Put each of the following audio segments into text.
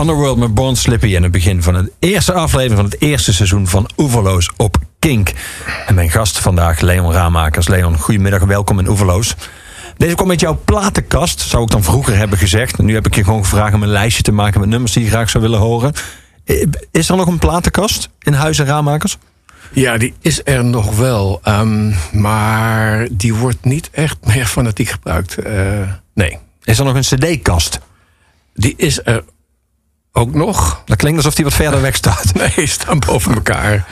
Underworld met Born Slippy en het begin van het eerste aflevering van het eerste seizoen van Oeverloos op Kink. En mijn gast vandaag, Leon Raamakers. Leon, goedemiddag, welkom in Oeverloos. Deze komt met jouw platenkast, zou ik dan vroeger hebben gezegd. Nu heb ik je gewoon gevraagd om een lijstje te maken met nummers die je graag zou willen horen. Eh, is er nog een platenkast in Huizen Raamakers? Ja, die is er nog wel. Ehm, maar die wordt niet echt meer fanatiek gebruikt. Eh, nee. Is er nog een cd-kast? Die is er ook nog. Dat klinkt alsof die wat verder weg staat. Nee, staan boven elkaar.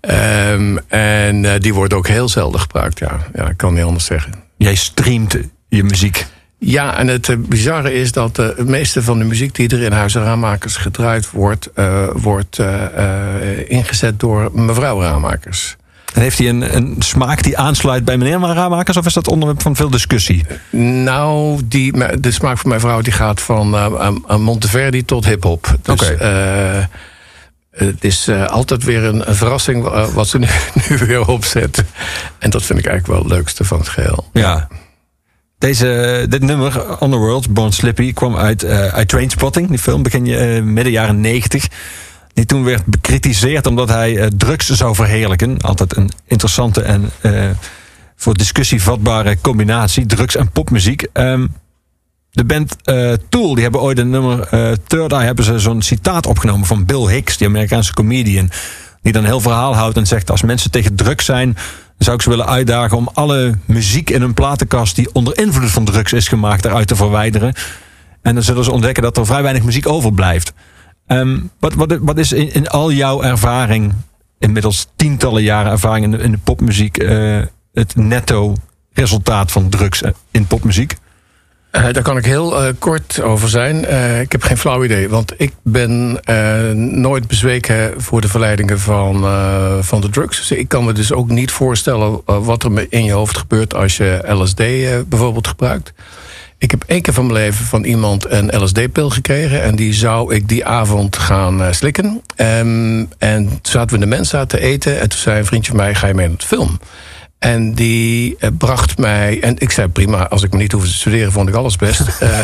Ehm, en eh, die wordt ook heel zelden gebruikt, ja. Ja, ik kan niet anders zeggen. Jij streamt je muziek. Ja, en het eh, bizarre is dat eh, het meeste van de muziek die er in Huizen Raammakers gedraaid wordt, wordt ingezet door mevrouw Raammakers. En heeft hij een, een smaak die aansluit bij meneer Ramakers? Of is dat onderwerp van veel discussie? Nou, die, de smaak van mijn vrouw die gaat van eh, aan Monteverdi tot hip-hop. Dus, Oké. eh, het is eh, altijd weer een, een verrassing eh, wat ze nu, nu weer opzetten. En dat vind ik eigenlijk wel het leukste van het geheel. Ja. Deze, dit nummer, Underworld, Born Slippy, kwam uit, eh uit Trainspotting. Die film begin eh, midden jaren 90. Die toen werd bekritiseerd omdat hij eh, drugs zou verheerlijken. Altijd een interessante en eh, voor discussie vatbare combinatie. Drugs en popmuziek. Ehm, de band eh, Tool, die hebben ooit een nummer Third Eye... hebben ze zo'n citaat opgenomen van Bill Hicks, die Amerikaanse comedian. Die dan een heel verhaal houdt en zegt... als mensen tegen drugs zijn, zou ik ze willen uitdagen... om alle muziek in een platenkast die onder invloed van drugs is gemaakt... eruit te verwijderen. En dan zullen ze ontdekken dat er vrij weinig muziek overblijft. Ehm, wat, wat, wat is in, in al jouw ervaring... inmiddels tientallen jaren ervaring in de, in de popmuziek... eh, het netto resultaat van drugs in popmuziek? Eh, daar kan ik heel eh, kort over zijn. Eh, ik heb geen flauw idee, want ik ben eh, nooit bezweken voor de verleidingen van, eh, van de drugs. Dus ik kan me dus ook niet voorstellen eh, wat er in je hoofd gebeurt als je LSD eh, bijvoorbeeld gebruikt. Ik heb één keer van mijn leven van iemand een LSD-pil gekregen. En die zou ik die avond gaan eh, slikken. Ehm, en toen zaten we in de Mensa te eten. En toen zei een vriendje van mij, ga je mee naar de film? En die eh, bracht mij... En ik zei, prima, als ik me niet hoefde te studeren... vond ik alles best. Eh,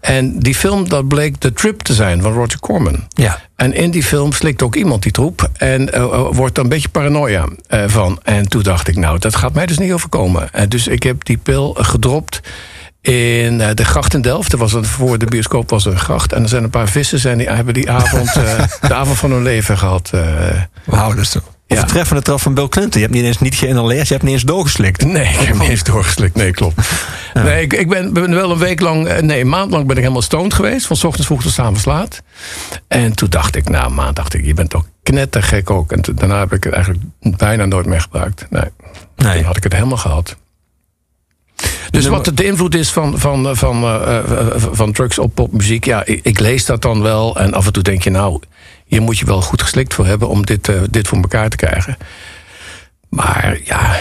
en die film, dat bleek The Trip te zijn van Roger Corman. Ja. En in die film slikt ook iemand die troep. En wordt er een beetje paranoia van. En toen dacht ik, nou, dat gaat mij dus niet overkomen. En dus ik heb die pil gedropt in eh, de gracht in Delft. Er was een, voor de bioscoop was er een gracht. En er zijn een paar vissen zijn die hebben die avond eh, de avond van hun leven gehad. eh. Wauw, dat is toch... Overtreffende traf van Bill Clinton. Je hebt niet eens niet geïnhaleerd, je hebt niet eens doorgeslikt. Nee, ik heb niet eens doorgeslikt. Nee, klopt. Nee, ik, ik ben, ben wel een week lang, nee, een maand lang ben ik helemaal stoned geweest. Van 's ochtends vroeg tot 's avonds laat. En toen dacht ik, nou, een maand dacht ik, je bent toch knettergek ook. En toen- daarna heb ik het eigenlijk bijna nooit meer gebruikt. Nee, Nee. toen had ik het helemaal gehad. Dus nummer- wat de invloed is van, van, van, eh, eh, van drugs op popmuziek, ja, ik, ik lees dat dan wel. En af en toe denk je, nou, hier moet je wel goed geslikt voor hebben om dit, eh, dit voor elkaar te krijgen. Maar ja,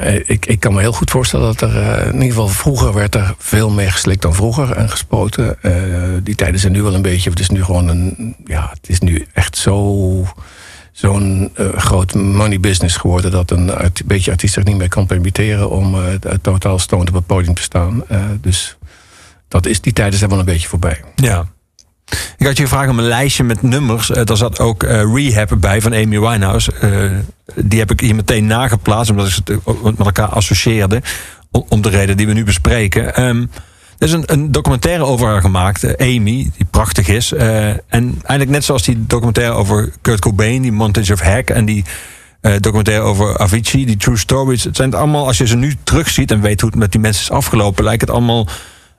eh, ik, ik kan me heel goed voorstellen dat er eh, in ieder geval vroeger werd er veel meer geslikt dan vroeger en gespoten. Eh, die tijden zijn nu wel een beetje, het is nu gewoon een, ja, het is nu echt zo zo'n eh, groot money business geworden dat een beetje artiest zich niet meer kan permitteren om t- totaal stoned op het podium te staan. Eh, dus dat is, die tijden zijn wel een beetje voorbij. Ja. Ik had je gevraagd om een lijstje met nummers. Daar zat ook eh, Rehab bij van Amy Winehouse. Eh, die heb ik hier meteen nageplaatst, omdat ik ze met elkaar associeerde. Om, de reden die we nu bespreken. Ehm, er is een, documentaire over haar gemaakt, eh, Amy, die prachtig is. Eh, en eigenlijk net zoals die documentaire over Kurt Cobain, die Montage of Hack. En die eh, documentaire over Avicii, die True Stories. Het zijn het allemaal, als je ze nu terugziet en weet hoe het met die mensen is afgelopen, lijkt het allemaal een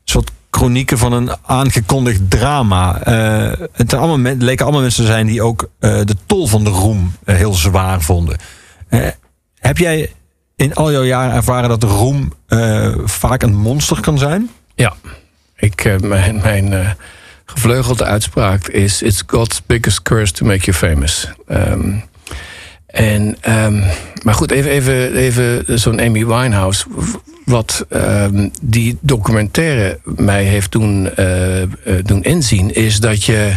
soort chronieken van een aangekondigd drama. Eh, het allemaal, leken allemaal mensen te zijn die ook de tol van de roem heel zwaar vonden. Heb jij in al jouw jaren ervaren dat de roem vaak een monster kan zijn? Ja, ik, eh, mijn, mijn eh, gevleugelde uitspraak is: It's God's biggest curse to make you famous. Ehm, en, ehm, maar goed, even, even, even zo'n Amy Winehouse. Wat ehm, die documentaire mij heeft doen, eh, doen inzien, is dat je.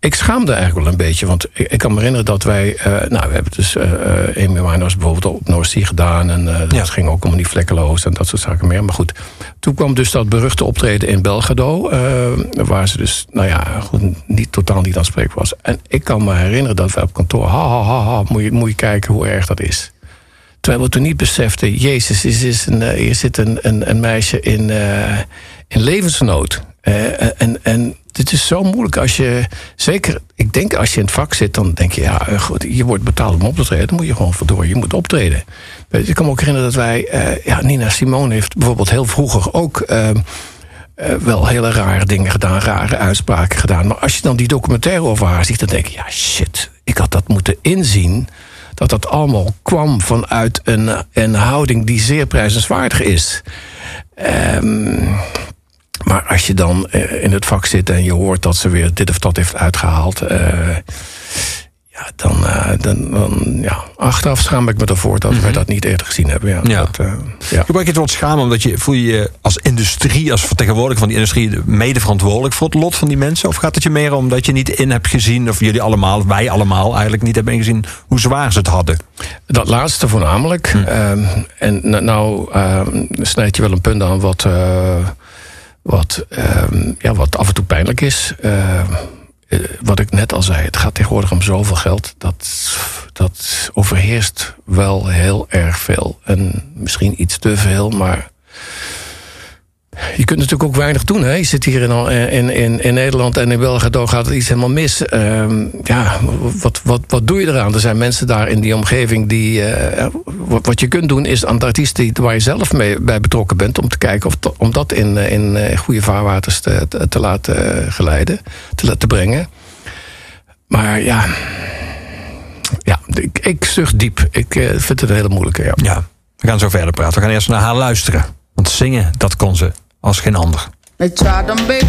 Ik schaamde eigenlijk wel een beetje, want ik, kan me herinneren dat wij... eh, nou, we hebben dus eh, Amy Winehouse bijvoorbeeld op North Sea gedaan... en dat ging ook om die vlekkeloos en dat soort zaken meer. Maar goed, toen kwam dus dat beruchte optreden in Belgrado... waar ze dus, nou ja, goed, niet, totaal niet aanspreekbaar was. En ik kan me herinneren dat wij op kantoor... ha, ha, ha, ha, moet je, moet je kijken hoe erg dat is. Terwijl we toen niet beseften... Jezus, is, is een, hier zit een, een, een meisje in, in levensnood. En, en dit is zo moeilijk als je... Zeker, ik denk als je in het vak zit... dan denk je, ja, goed, je wordt betaald om op te treden. Dan moet je gewoon vandoor, je moet optreden. Ik kan me ook herinneren dat wij... eh, ja, Nina Simone heeft bijvoorbeeld heel vroeger ook... eh, eh, wel hele rare dingen gedaan, rare uitspraken gedaan. Maar als je dan die documentaire over haar ziet, dan denk je: ja, shit, ik had dat moeten inzien. Dat dat allemaal kwam vanuit een, een houding die zeer prijzenswaardig is. Ehm, maar als je dan eh, in het vak zit en je hoort dat ze weer dit of dat heeft uitgehaald. eh, ja, dan, eh, dan, dan ja, achteraf schaam ik me ervoor dat wij dat niet eerder gezien hebben. Ja, Mhm. Ja. Dat, ja. Gebruik je het woord schamen omdat je voel je je als industrie, als vertegenwoordiger van die industrie, mede verantwoordelijk voor het lot van die mensen? Of gaat het je meer om dat je niet in hebt gezien, of jullie allemaal, wij allemaal eigenlijk niet hebben ingezien hoe zwaar ze het hadden? Dat laatste voornamelijk. Hm. Ehm, en nou, ehm, snijd je wel een punt aan wat, wat, ehm, ja, wat af en toe pijnlijk is. Ehm, eh, wat ik net al zei, het gaat tegenwoordig om zoveel geld. Dat, dat overheerst wel heel erg veel. En misschien iets te veel, maar je kunt natuurlijk ook weinig doen. Hè? Je zit hier in, in, in, in Nederland en in België dan gaat het iets helemaal mis. Ehm, ja, wat, wat, wat doe je eraan? Er zijn mensen daar in die omgeving die. eh, wat, je kunt doen is aan de waar je zelf mee bij betrokken bent. om te kijken of om dat in, in eh, goede vaarwaters te, te, te laten eh, geleiden, te laten brengen. Maar ja. Ja, ik, zucht diep. Ik vind het een hele moeilijke. Ja. Ja, we gaan zo verder praten. We gaan eerst naar haar luisteren. Want zingen, dat kon ze als geen ander. They tried to make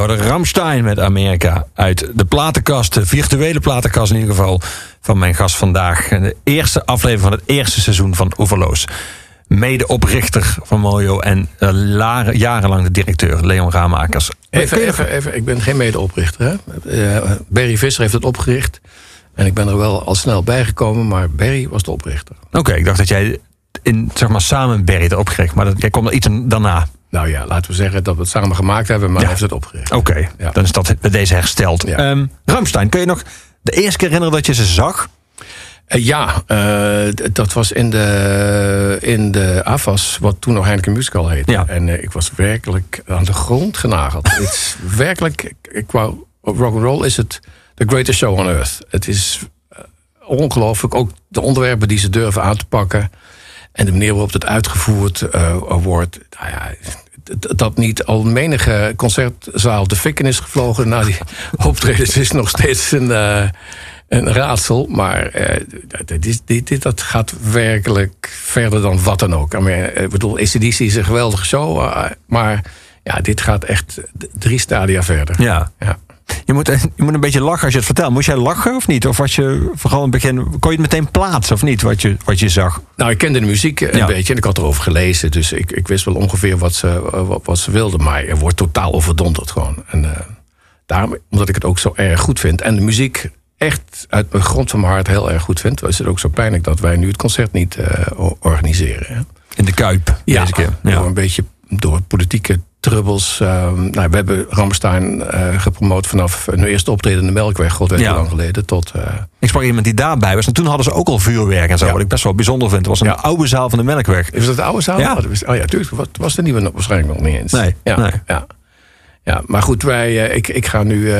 hoorde Ramstein met Amerika uit de platenkast, de virtuele platenkast in ieder geval, van mijn gast vandaag. De eerste aflevering van het eerste seizoen van Oeverloos. Medeoprichter van Mojo en la- jarenlang de directeur, Leon Raamakers. Even, je even, even, ik ben geen medeoprichter. Hè? Eh, Barry Visser heeft het opgericht. En ik ben er wel al snel bijgekomen, maar Barry was de oprichter. Oké, ik dacht dat jij in, zeg maar, samen Barry had opgericht, maar dat, jij komt er iets daarna. Nou ja, laten we zeggen dat we het samen gemaakt hebben, maar Ja. hij heeft het opgericht. Oké, Ja. dan is dat bij deze hersteld. Ja. Ehm, Ramstein, kun je nog de eerste keer herinneren dat je ze zag? Eh, ja, eh, dat was in de, in de AFAS, wat toen nog Heineken Musical heette. Ja. En eh, ik was werkelijk aan de grond genageld. Het is werkelijk, wou, rock'n'roll is het the greatest show on earth. Het is ongelooflijk, ook de onderwerpen die ze durven aan te pakken. En de manier waarop het uitgevoerd eh, wordt. Nou ja, dat niet al menige concertzaal de fik in is gevlogen na die optredens is nog steeds een, eh, een raadsel. Maar eh, dit, is- dit, dit, dat gaat werkelijk verder dan wat dan ook. Ik bedoel, ACDC is een geweldige show. maar ja, dit gaat echt drie stadia verder. Ja. Ja. Je moet, je moet een beetje lachen als je het vertelt. Moest jij lachen of niet? Of was je vooral in het begin... Kon je het meteen plaatsen of niet, wat je, wat je zag? Nou, ik kende de muziek een Ja. beetje en ik had erover gelezen. Dus ik, ik wist wel ongeveer wat ze, eh, wat, wat ze wilden. Maar er wordt totaal overdonderd gewoon. En eh, daarom, omdat ik het ook zo erg goed vind. En de muziek echt uit de grond van mijn hart heel erg goed vind... is het ook zo pijnlijk dat wij nu het concert niet eh, organiseren. hè. In de Kuip, deze keer. Door Ja. een beetje door politieke trubbels. ehm, nou, we hebben Ramstein eh, gepromoot vanaf hun eerste optreden in de Melkweg, god weet Ja. hoe lang geleden, tot... eh, Ik sprak iemand die daarbij was. En toen hadden ze ook al vuurwerk en zo. Ja. Wat ik best wel bijzonder vind. Het was een Ja. oude zaal van de Melkweg. is dat de oude zaal? Ja. Oh, Oh ja, tuurlijk. Wat was de nieuwe waarschijnlijk nog niet eens. Nee, Ja, nee. ja. ja maar goed, wij, eh, ik, ik ga nu...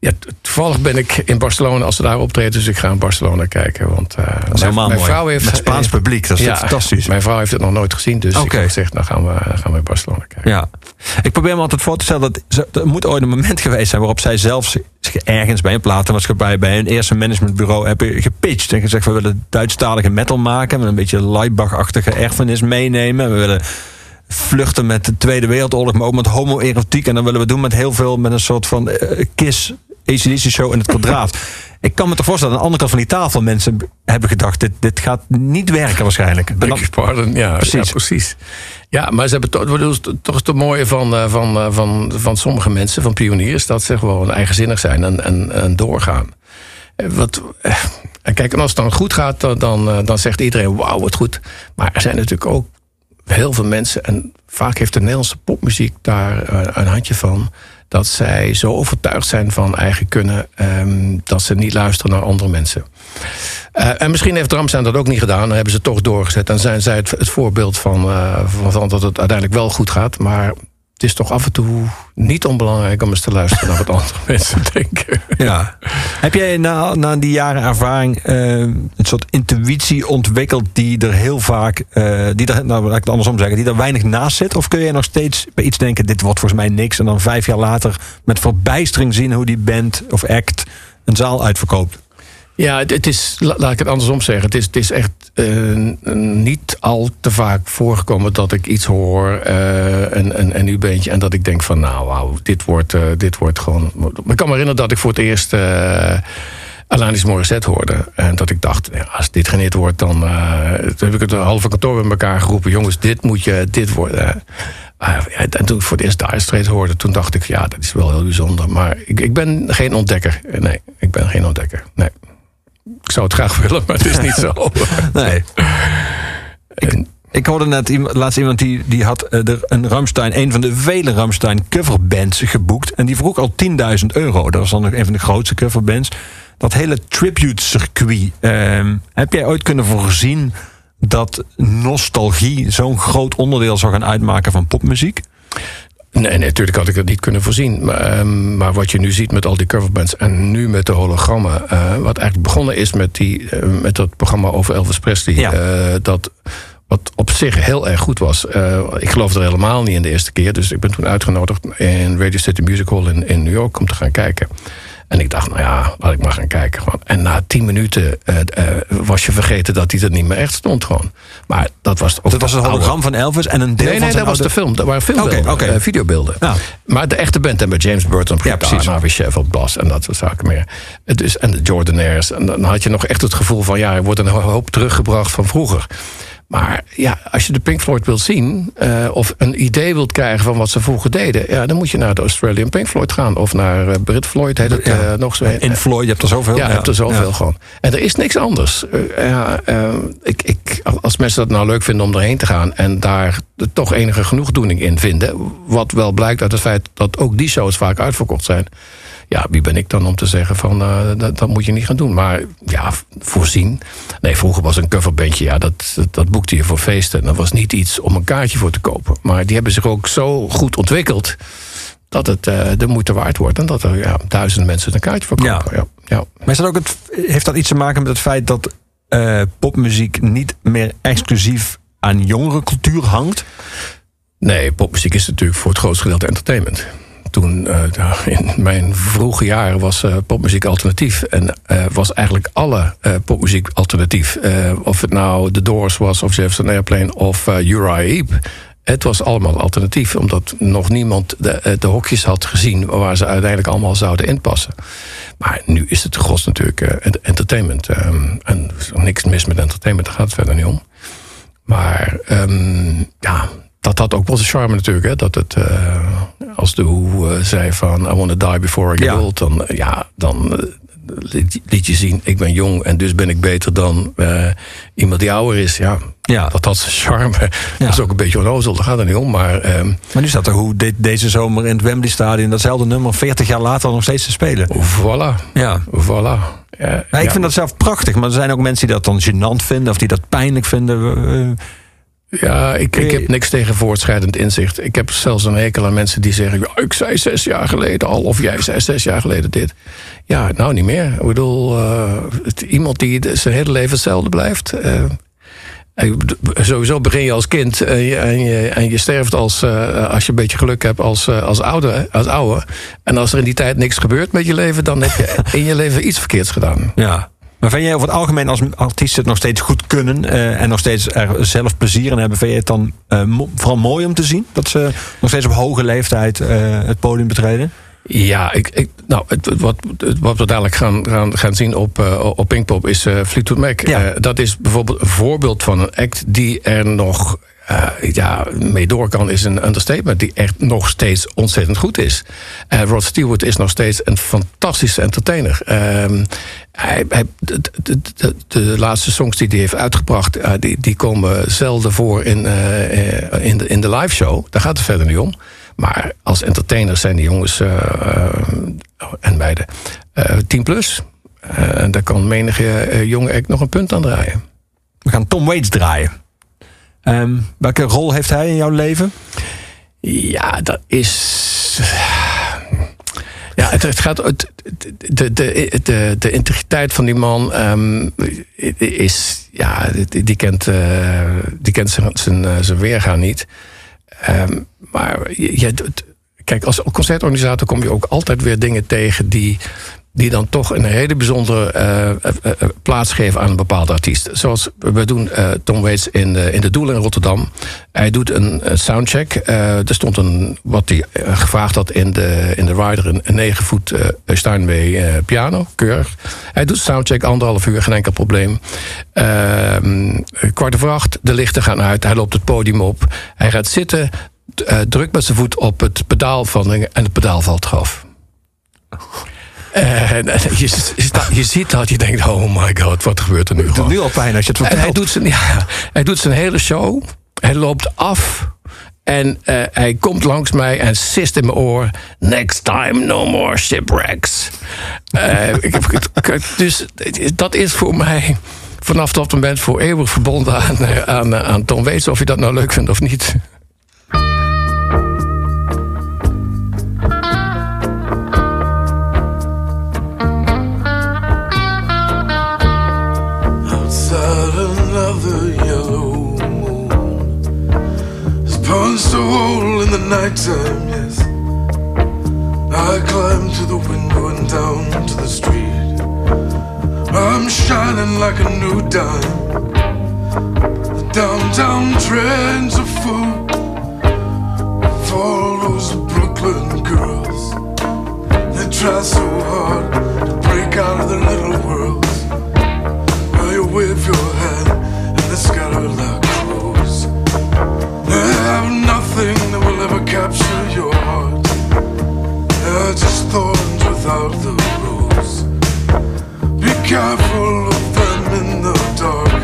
ja, toevallig ben ik in Barcelona als ze daar optreden, dus ik ga in Barcelona kijken. Want helemaal mijn mooi. vrouw heeft Met Spaans publiek, dat is fantastisch. Mijn vrouw heeft het nog nooit gezien, dus ik heb gezegd, nou gaan we, gaan we in Barcelona kijken. Ja. Ik probeer me altijd voor te stellen dat ze- er moet ooit een moment geweest zijn waarop zij zelf zich ergens bij een platenmaatschappij, bij een eerste managementbureau hebben gepitcht en gezegd: we willen Duitsstalige metal maken met een beetje Leibach-achtige erfenis meenemen. We willen vluchten met de Tweede Wereldoorlog, maar ook met homoerotiek. En dan willen we doen met heel veel met een soort van eh, kiss. ACDC show in het kwadraat. Ik kan me toch voorstellen, aan de andere kant van die tafel mensen hebben gedacht: dit, dit gaat niet werken waarschijnlijk. Beg your pardon. Ja, Precies. Ja, precies. Ja, maar ze hebben toch, toch het mooie van, eh, van, eh, van, van sommige mensen, van pioniers, dat ze gewoon eigenzinnig zijn en, en, en doorgaan. Eh, Wat, en kijk, en als het dan goed gaat, dan, dan, dan zegt iedereen: wauw, wat goed. Maar er zijn natuurlijk ook heel veel mensen, en vaak heeft de Nederlandse popmuziek daar een handje van, dat zij zo overtuigd zijn van eigen kunnen, ehm, dat ze niet luisteren naar andere mensen. Eh, en misschien heeft Ramstein dat ook niet gedaan. Dan hebben ze toch doorgezet. En zijn zij het, het voorbeeld van, eh, van dat het uiteindelijk wel goed gaat. Maar het is toch af en toe niet onbelangrijk om eens te luisteren naar wat andere mensen denken. Ja. Heb jij na, na die jaren ervaring eh, een soort intuïtie ontwikkeld die er heel vaak, eh, die er, nou laat ik het andersom zeggen, die er weinig naast zit? Of kun je nog steeds bij iets denken, dit wordt volgens mij niks, en dan vijf jaar later met verbijstering zien hoe die band of act een zaal uitverkoopt? Ja, het, is, la- laat ik het andersom zeggen. Het is, het is echt eh, niet al te vaak voorgekomen dat ik iets hoor, eh een, een, een beentje, en dat ik denk van, nou, dit wordt, eh, dit wordt gewoon. Ik kan me herinneren dat ik voor het eerst. Alanis Morissette hoorde. En dat ik dacht, als dit hit wordt, dan heb ik het halve kantoor met elkaar geroepen. Jongens, dit moet je, dit worden. Ah, en toen ik voor het eerst Dire Straits hoorde, toen dacht ik, ja, dat is wel heel bijzonder. Maar ik, ik ben geen ontdekker. Nee, ik ben geen ontdekker. Nee. Ik zou het graag willen, maar het is niet zo. Nee. En- Ik hoorde net iemand, laatst iemand die, die had eh, er een Ramstein, een van de vele Ramstein coverbands geboekt. En die vroeg al 10.000 euro. Dat was dan nog een van de grootste coverbands. Dat hele tribute circuit. ehm, heb jij ooit kunnen voorzien dat nostalgie zo'n groot onderdeel zou gaan uitmaken van popmuziek? Nee, nee, natuurlijk had ik het niet kunnen voorzien. Maar, ehm, maar wat je nu ziet met al die coverbands en nu met de hologrammen. eh, wat eigenlijk begonnen is met, die, eh, met dat programma over Elvis Presley. Ja. eh, dat wat op zich heel erg goed was. Ik geloof er helemaal niet in de eerste keer. Dus ik ben toen uitgenodigd in Radio City Music Hall in, in New York om te gaan kijken. En ik dacht, nou ja, laat ik maar gaan kijken. Gewoon. En na tien minuten eh, eh, was je vergeten dat hij er niet meer echt stond. Gewoon. Maar dat was ook Dat was een hologram van Elvis en een deel Nee, van nee, dat was de film. Dat waren filmbeelden, oké. eh, videobeelden. Ja. Maar de echte band en met James Burton, Ja, precies. Harvey Sheffield, Blas en dat soort zaken meer. Is, en de Jordanaires. En dan had je nog echt het gevoel van... ja, er wordt een hoop teruggebracht van vroeger. Maar ja, als je de Pink Floyd wilt zien... eh, of een idee wilt krijgen van wat ze vroeger deden... Ja, dan moet je naar de Australian Pink Floyd gaan. Of naar eh, Brit Floyd, heet het Ja. eh, nog zo. In Floyd, je hebt er zoveel. Ja, je hebt er zoveel Ja. gewoon. En er is niks anders. Ja, ik, ik, als mensen dat nou leuk vinden om erheen te gaan... en daar toch enige genoegdoening in vinden... wat wel blijkt uit het feit dat ook die shows vaak uitverkocht zijn... ja, wie ben ik dan om te zeggen van eh, dat, dat moet je niet gaan doen. Maar ja, voorzien. Nee, vroeger was een coverbandje, ja, dat, dat, dat boekte je voor feesten. En dat was niet iets om een kaartje voor te kopen. Maar die hebben zich ook zo goed ontwikkeld... dat het eh, de moeite waard wordt. En dat er ja, duizenden mensen een kaartje voor kopen. Ja. Ja. Maar is dat ook het, heeft dat iets te maken met het feit dat eh, popmuziek niet meer exclusief aan jongere cultuur hangt? Nee, popmuziek is natuurlijk voor het grootste gedeelte entertainment. Toen, eh, in mijn vroege jaren, was eh, popmuziek alternatief. En eh, was eigenlijk alle popmuziek alternatief. Of het nou The Doors was, of Jefferson Airplane, of Uriah Heep. het was allemaal alternatief, omdat nog niemand de, de hokjes had gezien waar ze uiteindelijk allemaal zouden inpassen. Maar nu is het gros natuurlijk ent- entertainment. ehm, en er is niks mis met entertainment, daar gaat het verder niet om. Maar ehm, ja, dat had ook wel zijn charme natuurlijk. Hè? Dat het, eh, als de Who eh, zei van I want to die before I get Ja. old, dan, eh, ja, dan liet, liet je zien, ik ben jong en dus ben ik beter dan iemand die ouder is. Ja, Ja. dat had zijn charme. Dat is ook een beetje onnozel, daar gaat het niet om. Maar ehm, Maar nu staat er hoe de- deze zomer in het Wembley Stadion datzelfde nummer 40 jaar later nog steeds te spelen. voilà, Ja. voilà. Ja, ik vind dat zelf prachtig, maar er zijn ook mensen die dat dan gênant vinden of die dat pijnlijk vinden. Ja, ik, ik heb niks tegen voortschrijdend inzicht. Ik heb zelfs een hekel aan mensen die zeggen... Ja, ik zei zes jaar geleden al, of jij zei zes jaar geleden dit. Ja, nou niet meer. Ik bedoel, eh, het- iemand die zijn hele leven hetzelfde blijft... eh, sowieso begin je als kind en je, en je, en je sterft als, eh, als je een beetje geluk hebt als, als, ouder, als ouder. En als er in die tijd niks gebeurt met je leven... dan heb je in je leven iets verkeerds gedaan. ja. Maar vind jij over het algemeen als artiest het nog steeds goed kunnen eh, en nog steeds er zelf plezier in hebben, vind je het dan eh, mo- vooral mooi om te zien dat ze nog steeds op hoge leeftijd eh, het podium betreden? Ja, ik, ik, nou, het, wat, wat we dadelijk gaan, gaan, gaan zien op, op Pinkpop is eh Fleetwood Mac. Ja. Dat is bijvoorbeeld een voorbeeld van een act die er nog eh, ja, mee door kan, is een understatement. Die echt nog steeds ontzettend goed is. Eh, Rod Stewart is nog steeds een fantastische entertainer. Ehm, hij, hij, de, de, de, laatste songs die hij heeft uitgebracht, eh, die, die komen zelden voor in, in, de, in de live show. Daar gaat het verder niet om. Maar als entertainers zijn die jongens en meiden eh 10 plus. En daar kan menige jonge act nog een punt aan draaien. We gaan Tom Waits draaien. Ehm, welke rol heeft hij in jouw leven? Ja, dat is. Ja, het, gaat. Het, de, de, de, de integriteit van die man ehm, is. Ja, die, kent, eh, die kent zijn, zijn, eh, zijn weerga niet. Ehm, maar je, kijk, als concertorganisator kom je ook altijd weer dingen tegen die. Die dan toch een hele bijzondere eh, plaats geven aan een bepaalde artiest. Zoals we doen Tom Waits in in de Doel in Rotterdam. Hij doet een soundcheck. Er stond een, wat hij gevraagd had in de, in de rider, een, een 9 voet Steinway piano, keurig. Hij doet soundcheck, anderhalf uur, geen enkel probleem. Ehm, kwart over acht, de lichten gaan uit, hij loopt het podium op. Hij gaat zitten, drukt met zijn voet op het pedaal van en het pedaal valt eraf. Eh, en je, sta- je ziet dat, je denkt, oh my god, wat gebeurt er nu Het doet nu al pijn als je het En hij vertelt. doet, zijn, ja, hij doet zijn hele show. Hij loopt af. En eh, hij komt langs mij en sist in mijn oor... Next time, no more shipwrecks. Eh, ik heb, ik- dus dat is voor mij vanaf dat moment voor eeuwig verbonden aan, aan, aan Tom Waits... of je dat nou leuk vindt of niet. Nighttime, yes. I climb to the window and down to the street. I'm shining like a new dime. The downtown trends are full of all those Brooklyn girls. They try so hard to break out of their little worlds. Well, you wave your hand and they scatter like crows. They have nothing that will ever capture your heart. They're just thorns without the rose. Be careful of them in the dark.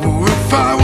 Oh, if I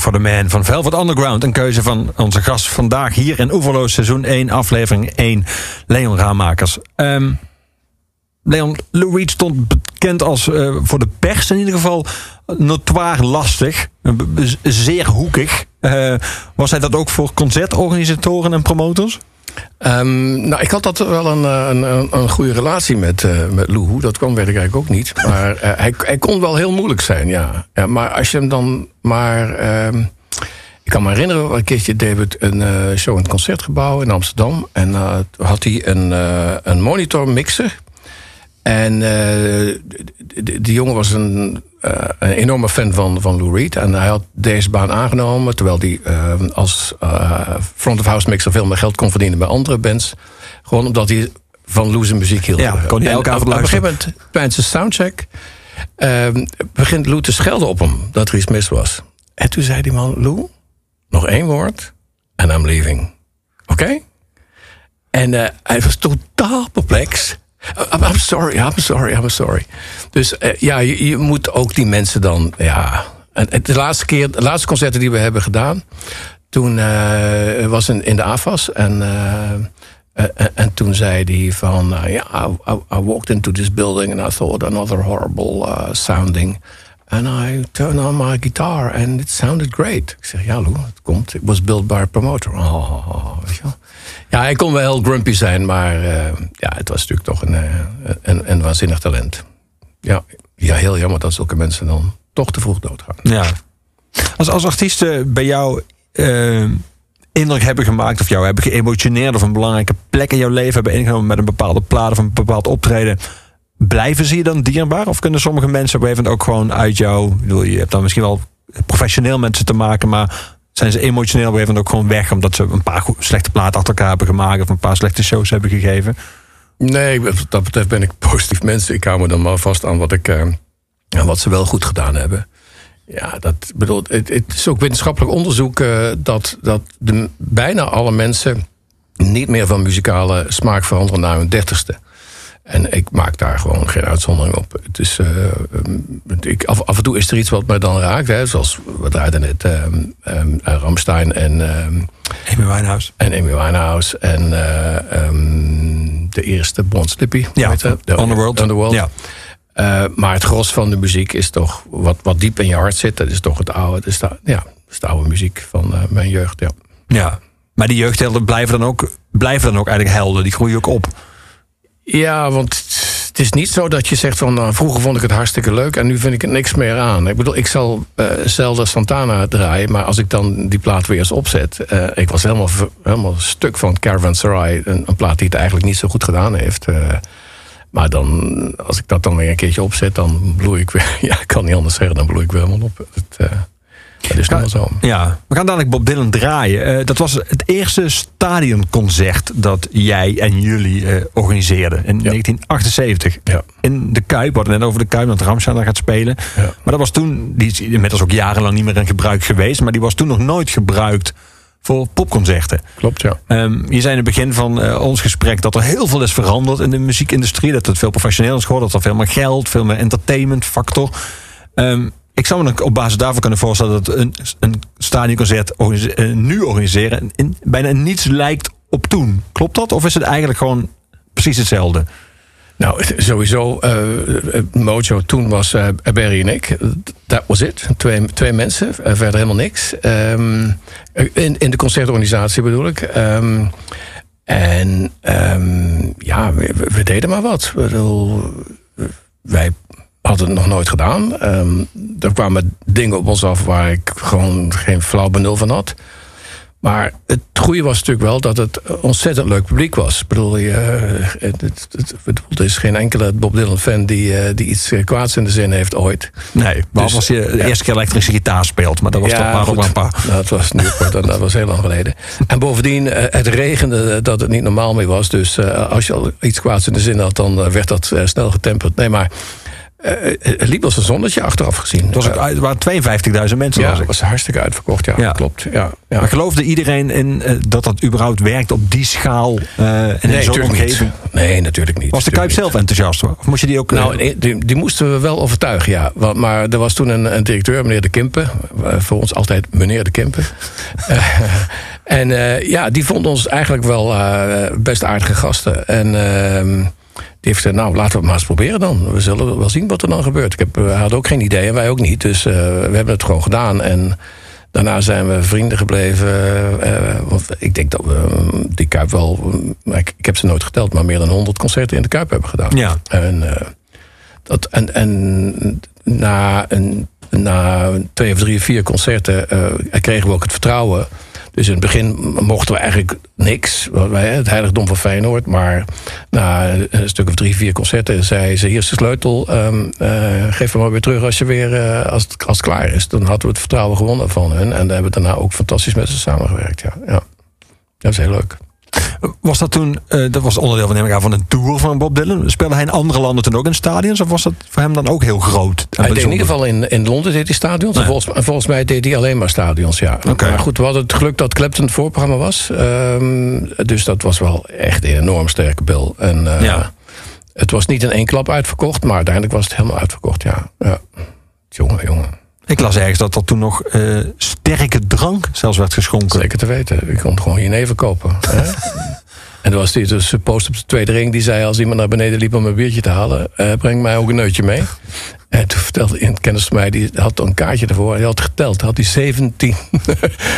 For the Man van Velvet Underground. Een keuze van onze gast vandaag hier in Oeverloos seizoen 1, aflevering 1. Leon Raamakers. Ehm, Leon, Lou Reed stond bekend als eh, voor de pers in ieder geval notoir lastig. eh, zeer hoekig. Eh, was hij dat ook voor concertorganisatoren en promotors? Ehm, nou, ik had dat wel een, eh, een, een, goede relatie met, eh met Lou. Dat kwam, weet ik ook niet. Maar eh, hij, hij kon wel heel moeilijk zijn, ja. ja maar als je hem dan maar... ehm, ik kan me herinneren, een keertje we een show in het Concertgebouw in Amsterdam. En toen had hij een, een monitor mixer. En die jongen was een, eh, een enorme fan van, van Lou Reed. En hij had deze baan aangenomen. Terwijl hij eh, als eh, front-of-house mixer veel meer geld kon verdienen bij andere bands. Gewoon omdat hij van Lou's muziek hield. Ja, kon hij elke avond op, op een gegeven luisteren. moment, tijdens de soundcheck... begint Lou te schelden op hem dat er iets mis was. En toen zei die man, Lou, nog één woord en I'm leaving. Oké? En hij was totaal perplex. I'm, I'm sorry, I'm sorry, I'm sorry. Dus eh, ja, je, moet ook die mensen dan... Ja, de laatste keer, de laatste concerten die we hebben gedaan... toen eh, was in, in de AFAS en... eh, en- en toen zei hij van, ja, I, I, walked into this building and I thought another horrible uh, sounding. And I turned on my guitar and it sounded great. Ik zeg, ja Lou, het komt. It was built by a promoter. Oh, weet je wel. Ja, hij kon wel heel grumpy zijn, maar eh, ja, het was natuurlijk toch een, eh, een, een waanzinnig talent. Ja, ja, heel jammer dat zulke mensen dan toch te vroeg doodgaan. Ja. Als, als artiesten bij jou eh, indruk hebben gemaakt of jou hebben geëmotioneerd of een belangrijke plek in jouw leven hebben ingenomen met een bepaalde plaat of een bepaald optreden, blijven ze je dan dierbaar? Of kunnen sommige mensen op een gegeven moment ook gewoon uit jou, bedoel, je hebt dan misschien wel professioneel met ze te maken, maar zijn ze emotioneel op een gegeven moment ook gewoon weg omdat ze een paar slechte platen achter elkaar hebben gemaakt of een paar slechte shows hebben gegeven? Nee, wat dat betreft ben ik positief mensen. Ik hou me dan maar vast aan wat, ik, eh, aan wat ze wel goed gedaan hebben. Ja, dat bedoel, het, het is ook wetenschappelijk onderzoek eh, dat, dat bijna alle mensen niet meer van muzikale smaak veranderen na hun dertigste. En ik maak daar gewoon geen uitzondering op. Het is, eh, ehm, ik, af, af en toe is er iets wat me dan raakt. Hè, zoals we draaiden net ehm ehm, Ramstein en, ehm, Amy Winehouse. en Amy Winehouse. En eh, de eerste Bond Slippy. Ja? De- Underworld. Underworld. Ja. Eh, maar het gros van de muziek is toch wat, wat diep in je hart zit. Dat is toch het oude, is de, ja, is de oude muziek van eh, mijn jeugd. Ja. Ja. Maar die jeugdhelden blijven dan ook, blijven dan ook eigenlijk helden. Die groeien ook op. ja, want het is niet zo dat je zegt van nou, vroeger vond ik het hartstikke leuk en nu vind ik er niks meer aan. Ik bedoel, ik zal eh zelden Santana draaien, maar als ik dan die plaat weer eens opzet. eh, ik was helemaal, helemaal stuk van Caravanserai. Een, een plaat die het eigenlijk niet zo goed gedaan heeft. eh, maar dan, als ik dat dan weer een keertje opzet, dan bloei ik weer. Ja, ik kan niet anders zeggen, dan bloei ik weer helemaal op. Het, dat is nou zo. Ja, we gaan dadelijk Bob Dylan draaien. Eh, dat was het eerste stadionconcert dat jij en jullie eh, organiseerden in 1978. Ja. In de Kuip, we hadden net over de Kuip, dat Ramstein daar gaat spelen. Ja. Maar dat was toen, die is inmiddels ook jarenlang niet meer in gebruik geweest, maar die was toen nog nooit gebruikt voor popconcerten. Klopt, ja. Ehm, je zei in het begin van eh, ons gesprek dat er heel veel is veranderd in de muziekindustrie. Dat het veel professioneler is geworden. Dat er veel meer geld, veel meer entertainment factor. Ehm, ik zou me op basis daarvan kunnen voorstellen dat een, een stadionconcert eh, nu organiseren in, bijna niets lijkt op toen. Klopt dat? Of is het eigenlijk gewoon precies hetzelfde? Nou, sowieso, eh, eh, Mojo toen was eh, Barry en ik. Dat was het. Twee, mensen, verder helemaal niks. Ehm, in, in de concertorganisatie bedoel ik. Ehm, en ehm, ja, we, deden maar wat. Bedoel, wij hadden het nog nooit gedaan. Ehm, er kwamen dingen op ons af waar ik gewoon geen flauw benul van had. Maar het goede was natuurlijk wel dat het ontzettend leuk publiek was. Ik bedoel, je, eh, het, het, het- er is geen enkele Bob Dylan fan die, eh, die iets eh, kwaads in de zin heeft ooit. Nee, behalve Dus, als je de ja. eerste keer elektrische gitaar speelt. Maar dat was toch maar ook goed. een paar. Nou, dat was nu dat, dat was heel lang geleden. En bovendien, het regende dat het niet normaal meer was. Dus als je al iets kwaads in de zin had, dan werd dat snel getemperd. Nee, maar het liep als een zonnetje achteraf gezien. Het, was ook, Eh, er waren 52.000 mensen. ja, het ik. was hartstikke uitverkocht. Ja, Ja. klopt. Ja, ja. Maar geloofde iedereen in eh, dat dat überhaupt werkt op die schaal eh, en in zo'n omgeving? niet. Nee, natuurlijk niet. Was de Kuip zelf enthousiast? hoor? Of moest je die ook... eh, Nou, nee, die, die moesten we wel overtuigen, ja. Want, maar er was toen een, een directeur, meneer De Kimpen. eh, voor ons altijd meneer De Kimpen. Eh, en eh, ja, die vond ons eigenlijk wel eh, best aardige gasten. En ehm, die heeft gezegd, nou, laten we het maar eens proberen dan. We zullen wel zien wat er dan gebeurt. Ik heb, hij had ook geen idee en wij ook niet. Dus eh, we hebben het gewoon gedaan. En daarna zijn we vrienden gebleven. eh, want ik denk dat we eh, die Kuip wel... eh, ik, ik heb ze nooit geteld, maar meer dan 100 concerten in de Kuip hebben gedaan. Ja. En, dat, en, en na, een, na twee of drie of vier concerten kregen we ook het vertrouwen. Dus in het begin mochten we eigenlijk niks. het heiligdom van Feyenoord. Maar na een stuk of drie, vier concerten zei ze... hier is de sleutel, ehm, eh, geef hem maar weer terug als, je weer, eh, als, het, klaar is. Dan hadden we het vertrouwen gewonnen van hun. En we hebben daarna ook fantastisch met ze samengewerkt. Ja, ja. Dat is heel leuk. Was dat toen, eh, dat was onderdeel van, neem van een tour van Bob Dylan? Speelde hij in andere landen toen ook in stadions? Of was dat voor hem dan ook heel groot? Hij deed in ieder geval in, in Londen deed hij stadions. En volgens, en volgens mij deed hij alleen maar stadions, ja. Maar goed, we hadden het geluk dat Clapton het voorprogramma was. Ehm, dus dat was wel echt een enorm sterke bil. En eh, Ja. het was niet in één klap uitverkocht, maar uiteindelijk was het helemaal uitverkocht, ja. ja. Jongen, jongen. Ik las ergens dat er toen nog eh, sterke drank zelfs werd geschonken. Zeker te weten. Je kon gewoon jenever kopen. hè? En er was die dus post op de tweede ring die zei... als iemand naar beneden liep om een biertje te halen... eh, breng mij ook een neutje mee. En toen vertelde een kennis van mij... die had een kaartje ervoor. Hij had geteld. Had hij 17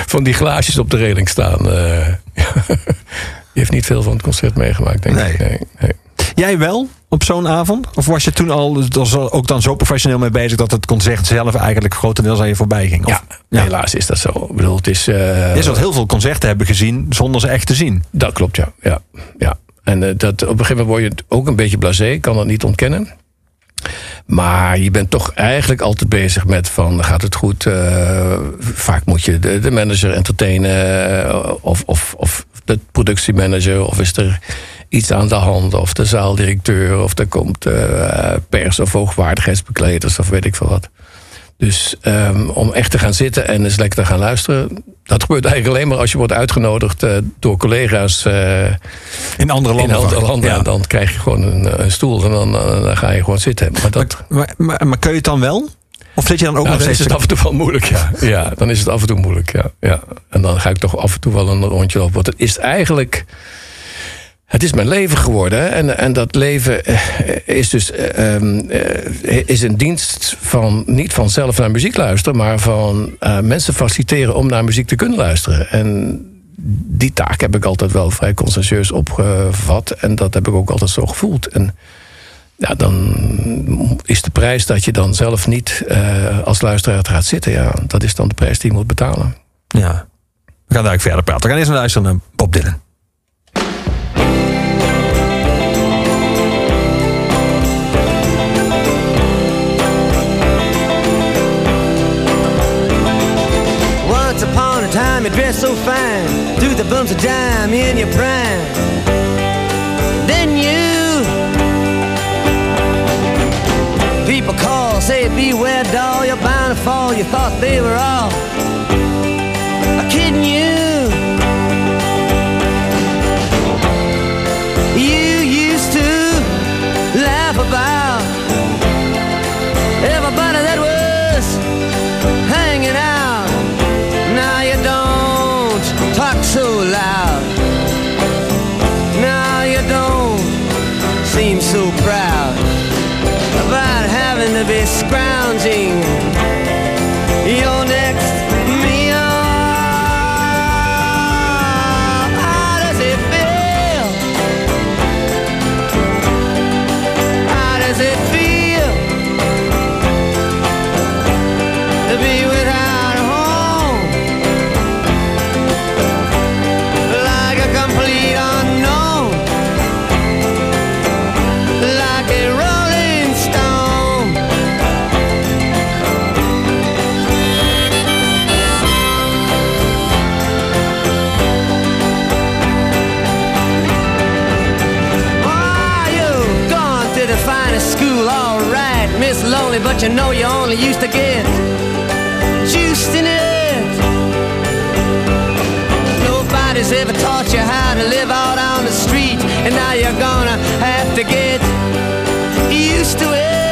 van die glaasjes op de reling staan. eh. die heeft niet veel van het concert meegemaakt, denk ik. Nee, nee. Jij wel op zo'n avond? Of was je toen al was er ook dan zo professioneel mee bezig dat het concert zelf eigenlijk grotendeels aan je voorbij ging? Of, Ja, Ja. helaas is dat zo. Ik bedoel, het is... eh, Je zult heel veel concerten hebben gezien zonder ze echt te zien. Dat klopt, ja. ja, ja. En eh, dat, op een gegeven moment word je ook een beetje blasé, ik kan dat niet ontkennen. Maar je bent toch eigenlijk altijd bezig met van gaat het goed? Eh, vaak moet je de, de manager entertainen eh, of, of, of de productiemanager of is er iets aan de hand of de zaaldirecteur of er komt eh, pers of hoogwaardigheidsbekleders of weet ik veel wat. Dus ehm, om echt te gaan zitten en eens lekker te gaan luisteren. Dat gebeurt eigenlijk alleen maar als je wordt uitgenodigd eh, door collega's eh, In andere in landen. andere vaak. landen. Ja. En dan krijg je gewoon een, een stoel en dan, dan ga je gewoon zitten. Maar dat, Maar, maar, maar kun je het dan wel? Of zit je dan ook ja, nog dan is steeds... het af en toe wel moeilijk, ja. ja. Dan is het af en toe moeilijk, ja. ja. En dan ga ik toch af en toe wel een rondje lopen. Want het is eigenlijk... Het is mijn leven geworden. hè. En, en dat leven eh, is dus eh, ehm, eh, is een dienst van niet van zelf naar muziek luisteren, maar van mensen faciliteren om naar muziek te kunnen luisteren. En die taak heb ik altijd wel vrij conscientieus opgevat. En dat heb ik ook altijd zo gevoeld. En ja, dan is de prijs dat je dan zelf niet eh, als luisteraar gaat zitten. Ja, dat is dan de prijs die je moet betalen. Ja. We gaan daar verder praten. We gaan eerst naar luisteren naar Bob Dylan. Once upon a time, you dressed so fine, threw the bumps of dime in your prime. Say, beware, doll, you're bound to fall. You thought they were all you know you only used to get juiced in it. Nobody's ever taught you how to live out on the street, and now you're gonna have to get used to it.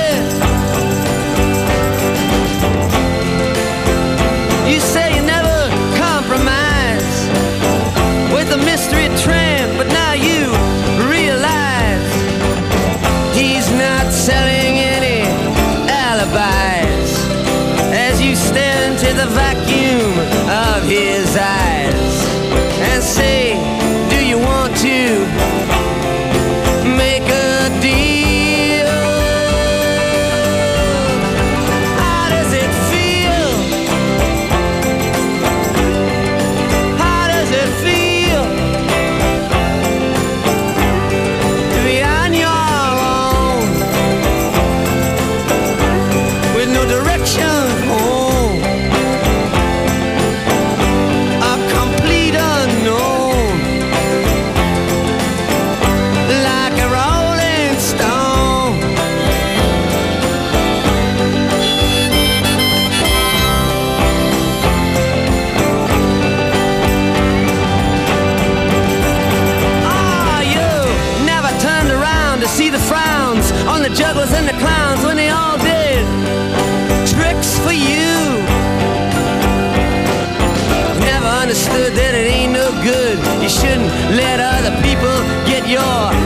you're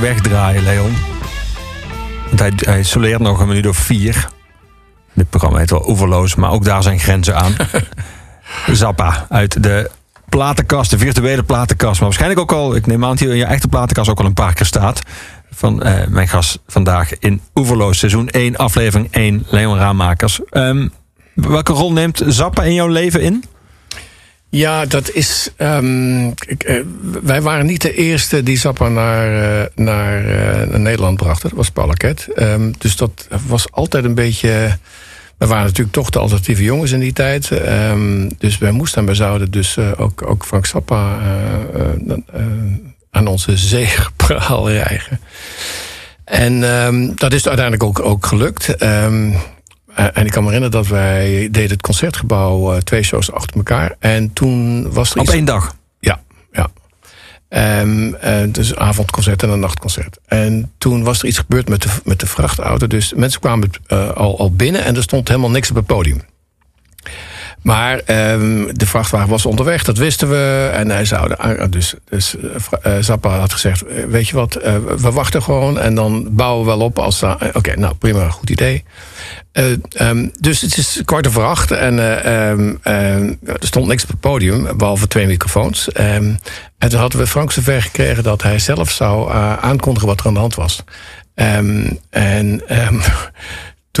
wegdraaien, Leon. Want hij, hij soleert nog een minuut of vier. Dit programma heet wel Oeverloos, maar ook daar zijn grenzen aan. Zappa uit de platenkast, de virtuele platenkast. Maar waarschijnlijk ook al, ik neem aan dat hij in je echte platenkast ook al een paar keer staat. Van eh, mijn gast vandaag in Oeverloos, seizoen 1, aflevering 1, Leon Raamakers. Ehm, welke rol neemt Zappa in jouw leven in? Ja, dat is. ehm, eh, wij waren niet de eerste die Zappa naar, eh, eh, naar Nederland brachten. Dat was Paul Arquette. Ehm, dus dat was altijd een beetje. We waren natuurlijk toch de alternatieve jongens in die tijd. Ehm, dus wij moesten en wij zouden dus ook, ook Frank Zappa aan onze zegepraal rijgen. En dat is uiteindelijk ook, ook gelukt. Eh, en ik kan me herinneren dat wij deden het concertgebouw eh, twee shows achter elkaar. En toen was er Op iets... één dag. Ja, ja. Ehm, eh, dus een avondconcert en een nachtconcert. En toen was er iets gebeurd met de, met de vrachtauto. Dus mensen kwamen al, al binnen en er stond helemaal niks op het podium. Maar ehm, de vrachtwagen was onderweg, dat wisten we. En hij zou de, dus, dus eh, eh, Zappa had gezegd: eh, Weet je wat, we wachten gewoon en dan bouwen we wel op als. Oké, nou prima, goed idee. Eh, ehm, dus het is kwart over acht en eh, ehm, er stond niks op het podium, behalve twee microfoons. En toen hadden we Frank zover gekregen dat hij zelf zou aankondigen wat er aan de hand was. En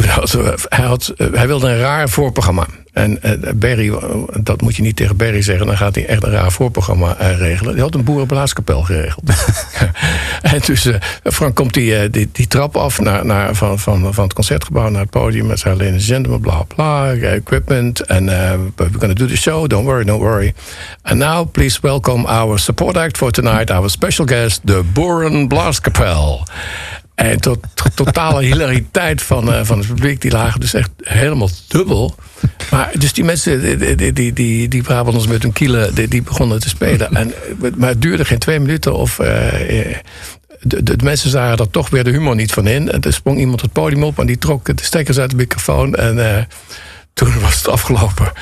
had, hij, had, eh, hij wilde een raar voorprogramma. En eh, Barry, eh, dat moet je niet tegen Barry zeggen, dan gaat hij echt een raar voorprogramma eh, regelen. Die had een boerenblaaskapel geregeld. en dus eh, Frank komt die, eh, die, die trap af naar, naar, van, van, van het concertgebouw naar het podium met zijn ladies and gentlemen, bla bla, equipment. En uh, we're gonna do the show, don't worry, don't worry. And now please welcome our support act for tonight, our special guest, de Boerenblaaskapel. En tot, tot totale hilariteit van, eh, van het publiek. Die lagen dus echt helemaal dubbel. Maar dus die mensen, die, die, die, die, Brabanders met hun kielen, die, die begonnen te spelen. En, eh, maar het duurde geen twee minuten of... eh, eh, de, de, mensen zagen er toch weer de humor niet van in. En er sprong iemand het podium op en die trok de stekkers uit de microfoon. En eh, toen was het afgelopen.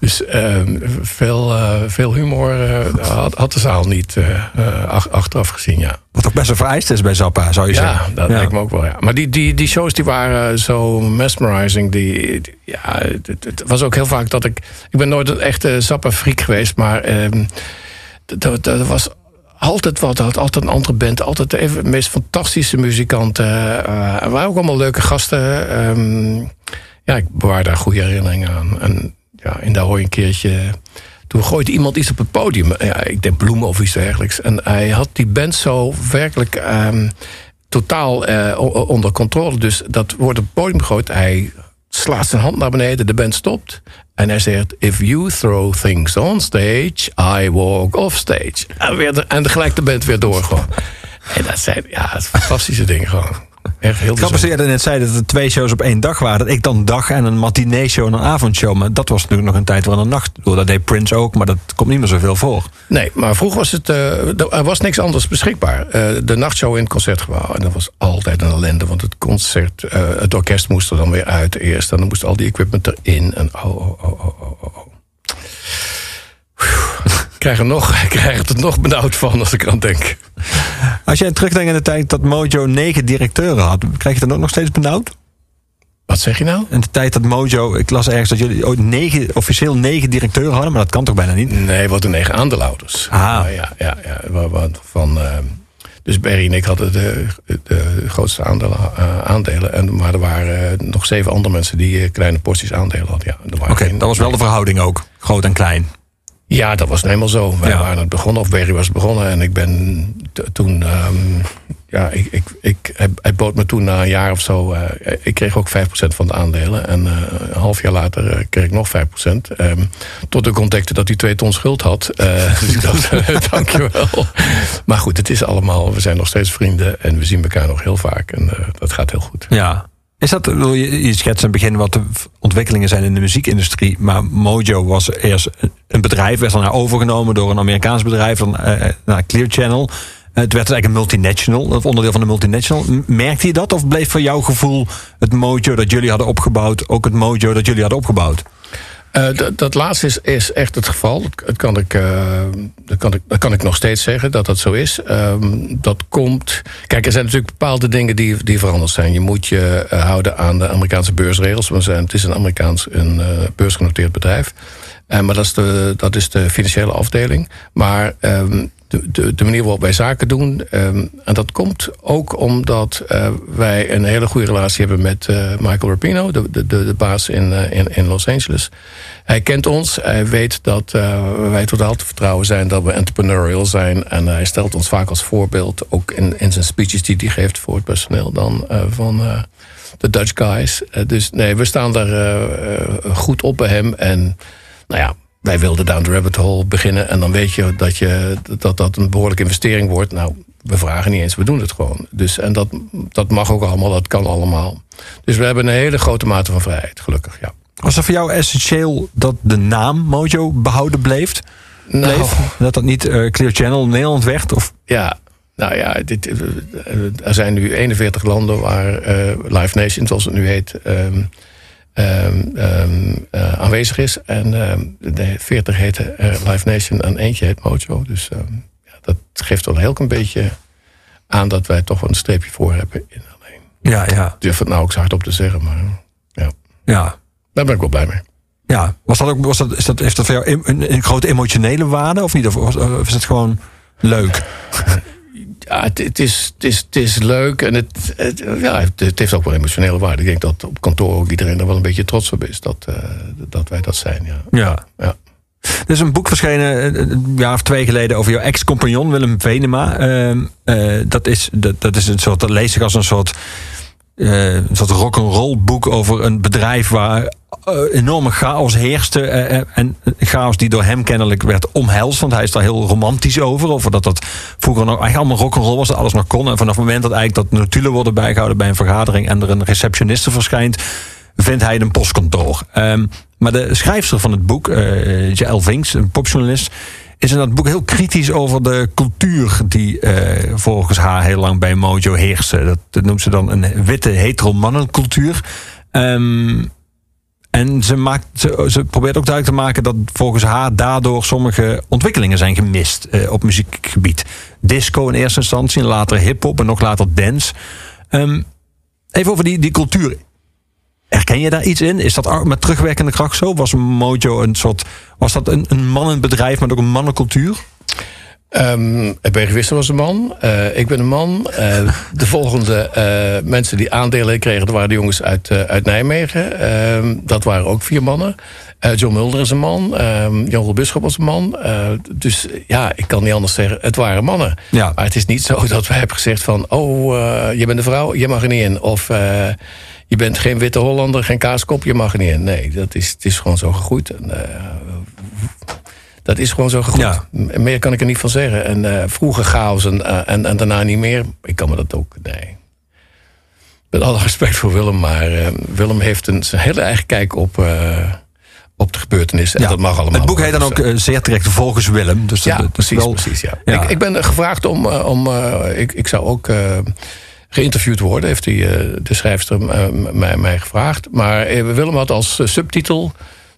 Dus eh, veel, eh, veel humor eh, had, had de zaal niet eh, ach- achteraf gezien, ja. Wat ook best wel vereist is bij Zappa, zou je Ja, zeggen. dat lijkt me ook wel. Ja. Maar die, die, die shows die waren zo mesmerizing. Die, die- ja, het, het was ook heel vaak dat ik... Ik ben nooit een echte Zappa-freak geweest, maar... ehm, d- d- d- er was altijd wat, had altijd een andere band. Altijd even de meest fantastische muzikanten. er waren ook allemaal leuke gasten. ehm, ja, ik bewaar daar goede herinneringen aan. En ja, hoor je een keertje... Toen gooide iemand iets op het podium. Ja, ik denk bloemen of iets dergelijks. En hij had die band zo werkelijk ehm, totaal eh, onder controle. Dus dat wordt op het podium gegooid. Hij slaat zijn hand naar beneden, de band stopt. En hij zegt, if you throw things on stage, I walk off stage. En, weer de, en tegelijk de band weer door. En dat zijn ja, fantastische dingen gewoon. Echt heel Grappig dat je net zei dat er twee shows op één dag waren. Dat ik dan dag en een matinee show en een avondshow. Maar dat was natuurlijk nog een tijd waar een nacht... Dat deed Prince ook, maar dat komt niet meer zoveel voor. Nee, maar vroeger was het, eh, er was niks anders beschikbaar. Eh, de nachtshow in het concertgebouw. En dat was altijd een ellende. Want het concert, eh, het orkest moest er dan weer uit eerst. En dan moest al die equipment erin. En oh, oh, oh, oh, oh, oh. Ik krijg, er nog, ik krijg het er nog benauwd van als ik eraan denk. Als jij terugdenkt aan de tijd dat Mojo negen directeuren had... krijg je dan ook nog steeds benauwd? Wat zeg je nou? In de tijd dat Mojo... Ik las ergens dat jullie ooit negen, officieel negen directeuren hadden... maar dat kan toch bijna niet? Nee, wat een negen aandeelhouders. Ah. Ja, ja, ja, Van, eh, dus Barry en ik hadden de, de grootste aandelen, eh, aandelen. En, maar er waren eh, nog zeven andere mensen die eh, kleine porties aandelen hadden. Ja, Oké, dat was wel de verhouding ook. Groot en klein. Ja, dat was nou helemaal zo. Wij Ja. waren het begonnen, of Barry was begonnen. En ik ben toen... ehm, ja, ik, ik, ik, hij, hij bood me toen na een jaar of zo... eh, ik kreeg ook 5% van de aandelen. En eh, een half jaar later eh, kreeg ik nog 5%. ehm, tot ik ontdekte dat hij twee ton schuld had. Dus ik dacht, dankjewel. Maar goed, het is allemaal... We zijn nog steeds vrienden en we zien elkaar nog heel vaak. En dat gaat heel goed. Ja. Is dat, wil je, je in het begin wat de ontwikkelingen zijn in de muziekindustrie. Maar Mojo was eerst een- bedrijf, werd daarna overgenomen door een Amerikaans bedrijf, dan, eh, naar Clear Channel. Eh, Het werd eigenlijk een multinational, of onderdeel van de multinational. Merkte je dat of bleef voor jouw gevoel het Mojo dat jullie hadden opgebouwd ook het Mojo dat jullie hadden opgebouwd? Eh, dat- laatste is, echt het geval. Dat, kan ik, eh, dat, kan ik, dat kan ik nog steeds zeggen dat dat zo is. Ehm, dat komt. Kijk, er zijn natuurlijk bepaalde dingen die, die veranderd zijn. Je moet je eh, houden aan de Amerikaanse beursregels. Zijn, het is een Amerikaans een, beursgenoteerd bedrijf. Maar dat is, de, dat is de financiële afdeling. Maar ehm, de, de, de manier waarop wij zaken doen. ehm, en dat komt ook omdat eh, wij een hele goede relatie hebben met eh, Michael Rapino, de, de, de, baas in, eh, in, in Los Angeles. Hij kent ons, hij weet dat wij totaal te vertrouwen zijn, dat we entrepreneurial zijn. En hij stelt ons vaak als voorbeeld, ook in, in zijn speeches die hij geeft voor het personeel, dan van de Dutch guys. Dus nee, we staan daar goed op bij hem. En nou ja, wij wilden Down the Rabbit Hole beginnen. En dan weet je dat je, dat, dat een behoorlijke investering wordt. Nou, we vragen niet eens, we doen het gewoon. Dus, en dat, dat mag ook allemaal, dat kan allemaal. Dus we hebben een hele grote mate van vrijheid, gelukkig, ja. Was het voor jou essentieel dat de naam Mojo behouden bleef? Nou, bleef? Dat dat niet eh, Clear Channel Nederland werd? Of Ja, nou ja, dit, eh, er zijn nu 41 landen waar eh, Live Nation, zoals het nu heet, ehm, ehm, ehm, eh, aanwezig is. En ehm, de 40 heten eh, Live Nation en eentje heet Mojo. Dus ja, dat geeft wel heel een beetje aan dat wij toch wel een streepje voor hebben. In alleen. ja, ja, Ik durf het nou ook zo hard op te zeggen, maar ja, ja. daar ben ik wel blij mee. Ja, was dat ook, was dat, is dat, heeft dat voor jou een, een grote emotionele waarde of niet? Of, of is het gewoon leuk? Ja, het, het, is, het, is, het is leuk en het, het, ja, het, het heeft ook wel emotionele waarde. Ik denk dat op kantoor ook iedereen er wel een beetje trots op is dat, eh, dat wij dat zijn. Ja. Ja. Ja. Er is een boek verschenen eh, een jaar of twee geleden over jouw ex-compagnon Willem Venema. Ehm, eh, dat, is, dat, dat is een soort, dat lees ik als een soort, eh een soort rock'n'roll boek over een bedrijf waar eh, enorme chaos heerste. eh, en chaos die door hem kennelijk werd omhelst. Want hij is daar heel romantisch over. Over dat dat vroeger nog eigenlijk allemaal rock'n'roll was. Dat alles nog kon. En vanaf het moment dat eigenlijk dat notulen worden bijgehouden bij een vergadering. En er een receptioniste verschijnt. Vindt hij een postkantoor. Ehm, maar de schrijfster van het boek, Jael Vinks, een popjournalist. Is in dat boek heel kritisch over de cultuur die eh, volgens haar heel lang bij Mojo heerste. Dat, noemt ze dan een witte hetero-mannencultuur. Ehm en ze, maakt, ze, probeert ook duidelijk te maken dat volgens haar daardoor sommige ontwikkelingen zijn gemist eh, op muziekgebied. Disco in eerste instantie, later hip-hop en nog later dance. Ehm, even over die, die cultuur. Herken je daar iets in? Is dat met terugwerkende kracht zo? Was Mojo een soort. Was dat een, een mannenbedrijf met ook een mannencultuur? Ehm Ben Gewister was een man. eh, ik ben een man. Eh, de volgende eh, mensen die aandelen kregen, dat waren de jongens uit, uit Nijmegen. Ehm, dat waren ook vier mannen. John Mulder is een man. Ehm Jan Bisschop was een man. Dus ja, ik kan niet anders zeggen. Het waren mannen. Ja. Maar het is niet zo dat wij hebben gezegd van... oh, je bent een vrouw, je mag er niet in. Of je bent geen witte Hollander, geen kaaskop, je mag er niet in. Nee, dat is, het is gewoon zo gegroeid. En, dat is gewoon zo. Ja. M- Meer kan ik er niet van zeggen. En eh, vroeger chaos en, eh, en, en daarna niet meer. Ik kan me dat ook... Nee. Met alle respect voor Willem, maar eh, Willem heeft een zijn hele eigen kijk op, op de gebeurtenissen. En dat mag allemaal. Het boek heet dan ook eh, zeer terecht volgens Willem. Dus Ja, dat, dat precies, wel- precies. Ja. Ja. Ik, ik ben gevraagd om... om ik, ik zou ook geïnterviewd worden. Heeft die, de schrijfster mij, mij gevraagd. Maar Willem had als subtitel...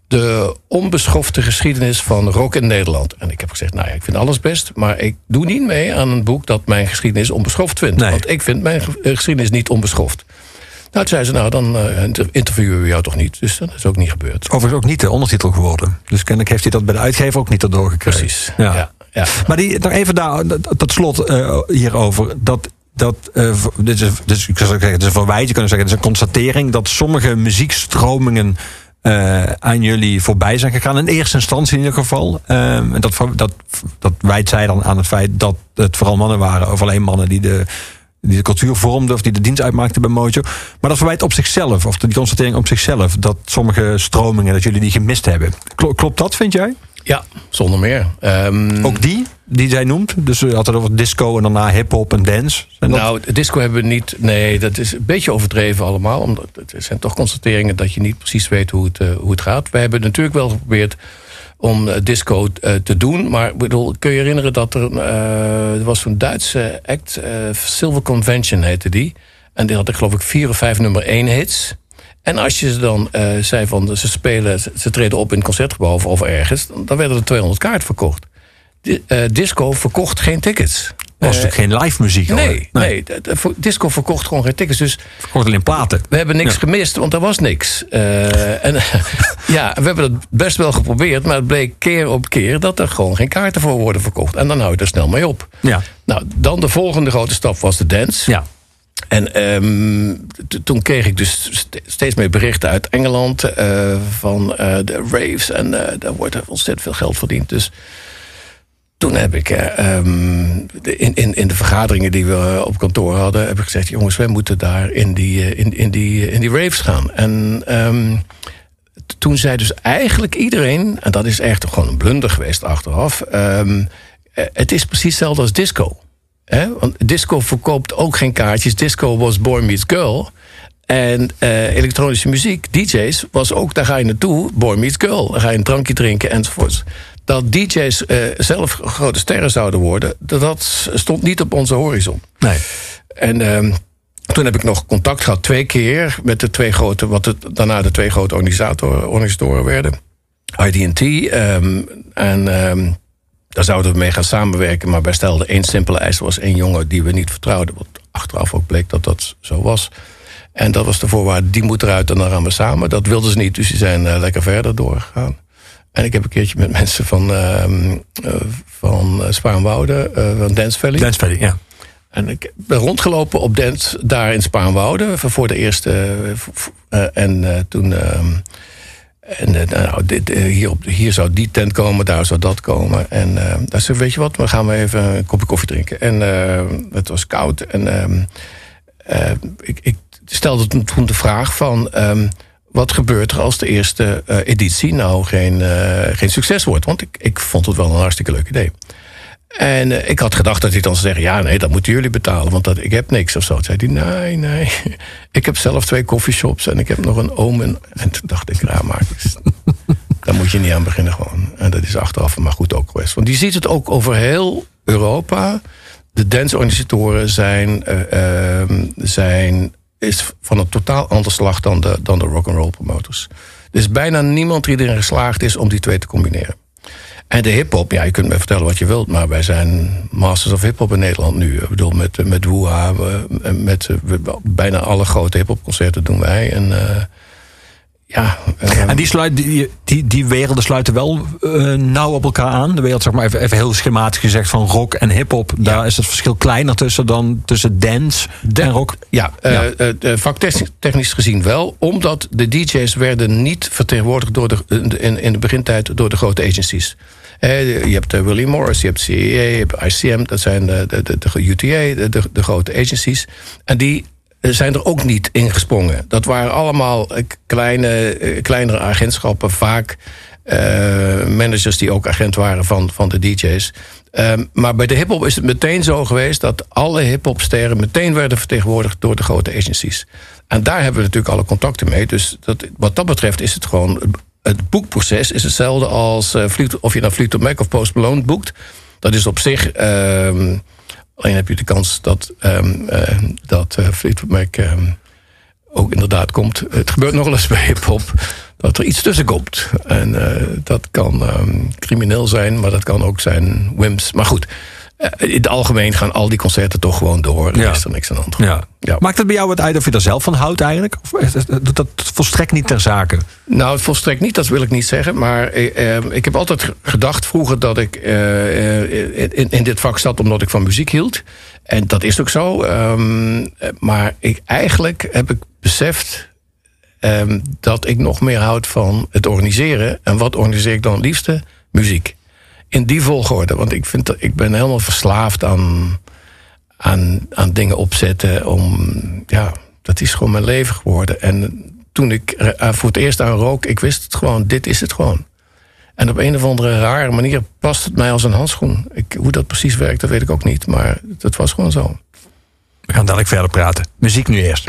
De onbeschofte geschiedenis van rock in Nederland. En ik heb gezegd, nou ja, ik vind alles best... maar ik doe niet mee aan een boek dat mijn geschiedenis onbeschoft vindt. Nee. Want ik vind mijn eh, geschiedenis niet onbeschoft. Nou, toen zei ze, nou, dan eh, inter- interviewen we jou toch niet. Dus dat is ook niet gebeurd. Overigens ook niet de ondertitel geworden. Dus kennelijk heeft hij dat bij de uitgever ook niet erdoor gekregen. Precies. Ja. Ja, ja. Maar die, nog even daar, dat slot eh, hierover. Dat, dat, dit is, dus, ik zou zeggen, het is een verwijt. Je zeggen, het is een constatering dat sommige muziekstromingen eh, aan jullie voorbij zijn gegaan. In eerste instantie in ieder geval. Ehm, en dat, dat, dat wijt zij dan aan het feit dat het vooral mannen waren. Of alleen mannen die de, die de cultuur vormden. Of die de dienst uitmaakten bij Mojo. Maar dat verwijt op zichzelf. Of die constatering op zichzelf. Dat sommige stromingen, dat jullie die gemist hebben. Klo- Klopt dat, vind jij? Ja, zonder meer. Ehm, Ook die, die zij noemt. Dus we hadden het over disco en daarna hip-hop en dance. Dat- Nou, disco hebben we niet. Nee, dat is een beetje overdreven allemaal. Omdat het zijn toch constateringen dat je niet precies weet hoe het, eh, hoe het gaat. We hebben natuurlijk wel geprobeerd om eh, disco eh, te doen. Maar bedoel, kun je herinneren dat er, er was zo'n Duitse act, Silver Convention heette die. En die had ik geloof ik vier of vijf nummer één hits. En als je ze dan eh, zei van ze spelen, ze, treden op in het concertgebouw of, of ergens, dan, werden er 200 kaarten verkocht. Di- eh, disco verkocht geen tickets. was Eh, natuurlijk geen live muziek. nee, nee. voor- disco verkocht gewoon geen tickets. Dus Verkocht alleen platen. we hebben niks Ja. gemist, want er was niks. En ja, we hebben het best wel geprobeerd, maar het bleek keer op keer dat er gewoon geen kaarten voor worden verkocht. En dan hou je er snel mee op. Ja. Nou, dan de volgende grote stap was de dance. Ja. En ehm, toen kreeg ik dus st- steeds meer berichten uit Engeland eh, van eh, de raves. En eh, daar wordt ontzettend veel geld verdiend. Dus toen heb ik eh, ehm, in, in, in de vergaderingen die we op kantoor hadden, heb ik gezegd: jongens, wij moeten daar in die, in, in die, in die raves gaan. En ehm, toen zei dus eigenlijk iedereen, en dat is echt gewoon een blunder geweest achteraf. het is precies hetzelfde als disco. Hè? Want disco verkoopt ook geen kaartjes. Disco was Boy Meets Girl. En eh, elektronische muziek, DJ's, was ook, daar ga je naartoe, Boy Meets Girl. Dan ga je een drankje drinken enzovoorts. Dat DJ's eh, zelf grote sterren zouden worden, dat- stond niet op onze horizon. Nee. En ehm, toen heb ik nog contact gehad twee keer met de twee grote, wat het, daarna de twee grote organisatoren, organisatoren werden. ID&T. ehm, en ehm, daar zouden we mee gaan samenwerken. Maar wij stelden één simpele eis. Er was één jongen die we niet vertrouwden. Wat achteraf ook bleek dat dat zo was. En dat was de voorwaarde, die moet eruit en dan gaan we samen. Dat wilden ze niet, dus die zijn eh, lekker verder doorgegaan. En ik heb een keertje met mensen van, ehm eh, van eh, Spaanwouden, van Dance Valley. Dance Valley, ja. En ik ben rondgelopen op dance daar in Spaanwouden voor de eerste. en toen. En eh, nou, eh, hier, op, hier zou die tent komen, daar zou dat komen. En eh daar zei weet je wat, we gaan we even een kopje koffie drinken. En het was koud. En ehm, eh, ik, ik stelde toen, de vraag van... ehm, wat gebeurt er als de eerste editie nou geen, geen succes wordt? Want ik, ik vond het wel een hartstikke leuk idee. En eh, ik had gedacht dat hij dan zou zeggen... ja, nee, dat moeten jullie betalen, want dat, ik heb niks of zo. Toen zei hij, nee, nee, ik heb zelf twee coffeeshops... en ik heb nog een oom. En, en toen dacht ik, ja, maar daar moet je niet aan beginnen gewoon. En dat is achteraf maar goed ook geweest. Want je ziet het ook over heel Europa. De danceorganisatoren zijn, eh, ehm, zijn is van een totaal ander slag dan de, dan de rock'n'roll promoters. Er is bijna niemand die erin geslaagd is om die twee te combineren. En de hip-hop, ja, je kunt me vertellen wat je wilt, maar wij zijn masters of hip-hop in Nederland nu. Ik bedoel, met, met Woeha, we- met eh, we- bijna alle grote hip-hop concerten doen wij. En eh, ja. eh, En die, sluit, die, die, die werelden sluiten wel eh, nauw op elkaar aan. De wereld, zeg maar even, even heel schematisch gezegd, van rock en hip-hop. Daar is het verschil kleiner tussen dan tussen dance en rock. Ja, eh, Ja. eh, eh, vaktechnisch technisch gezien wel. Omdat de DJ's werden niet vertegenwoordigd door de, in, in de begintijd door de grote agencies. Eh, je hebt eh, Willie Morris, je hebt CEA, je hebt ICM, dat zijn de, de, de, UTA, de, de, grote agencies. En die eh, zijn er ook niet ingesprongen. Dat waren allemaal kleine, kleinere agentschappen, vaak managers die ook agent waren van, van de DJ's. Ehm, maar bij de hip-hop is het meteen zo geweest dat alle hip-hopsterren meteen werden vertegenwoordigd door de grote agencies. En daar hebben we natuurlijk alle contacten mee. Dus dat, wat dat betreft is het gewoon. Het boekproces is hetzelfde als Fleet- of je nou Fleetwood Mac of Post Malone boekt. Dat is op zich. ehm, alleen heb je de kans dat, ehm, eh, dat Fleetwood Mac ehm, ook inderdaad komt. Het gebeurt nog wel eens bij hip-hop dat er iets tussen komt. En dat kan crimineel zijn, maar dat kan ook zijn whims. Maar goed, in het algemeen gaan al die concerten toch gewoon door. Er Ja. is er niks aan de hand. Ja. Ja. Maakt het bij jou wat uit of je er zelf van houdt eigenlijk? Of doet dat volstrekt niet ter zake? Nou, het volstrekt niet, dat wil ik niet zeggen. Maar eh, eh, ik heb altijd ge- gedacht vroeger dat ik eh, eh, in, in dit vak zat omdat ik van muziek hield. En dat is ook zo. Ehm, eh, maar ik, eigenlijk heb ik beseft ehm, dat ik nog meer houd van het organiseren. En wat organiseer ik dan het liefste? Muziek. In die volgorde. Want ik, vind dat, ik ben helemaal verslaafd aan, aan, aan dingen opzetten. Om, ja, dat is gewoon mijn leven geworden. En toen ik eh, voor het eerst aan rook, ik wist het gewoon, dit is het gewoon. En op een of andere rare manier past het mij als een handschoen. Ik, hoe dat precies werkt, dat weet ik ook niet. Maar dat was gewoon zo. We gaan dadelijk verder praten. Muziek nu eerst.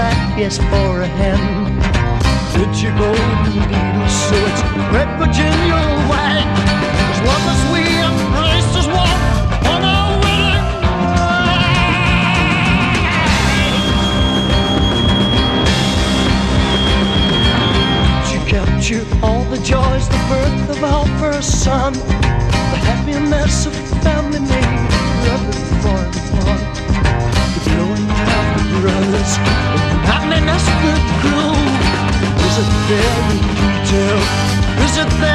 sack, yes, for a hen. It's your golden needle, so it's red Is it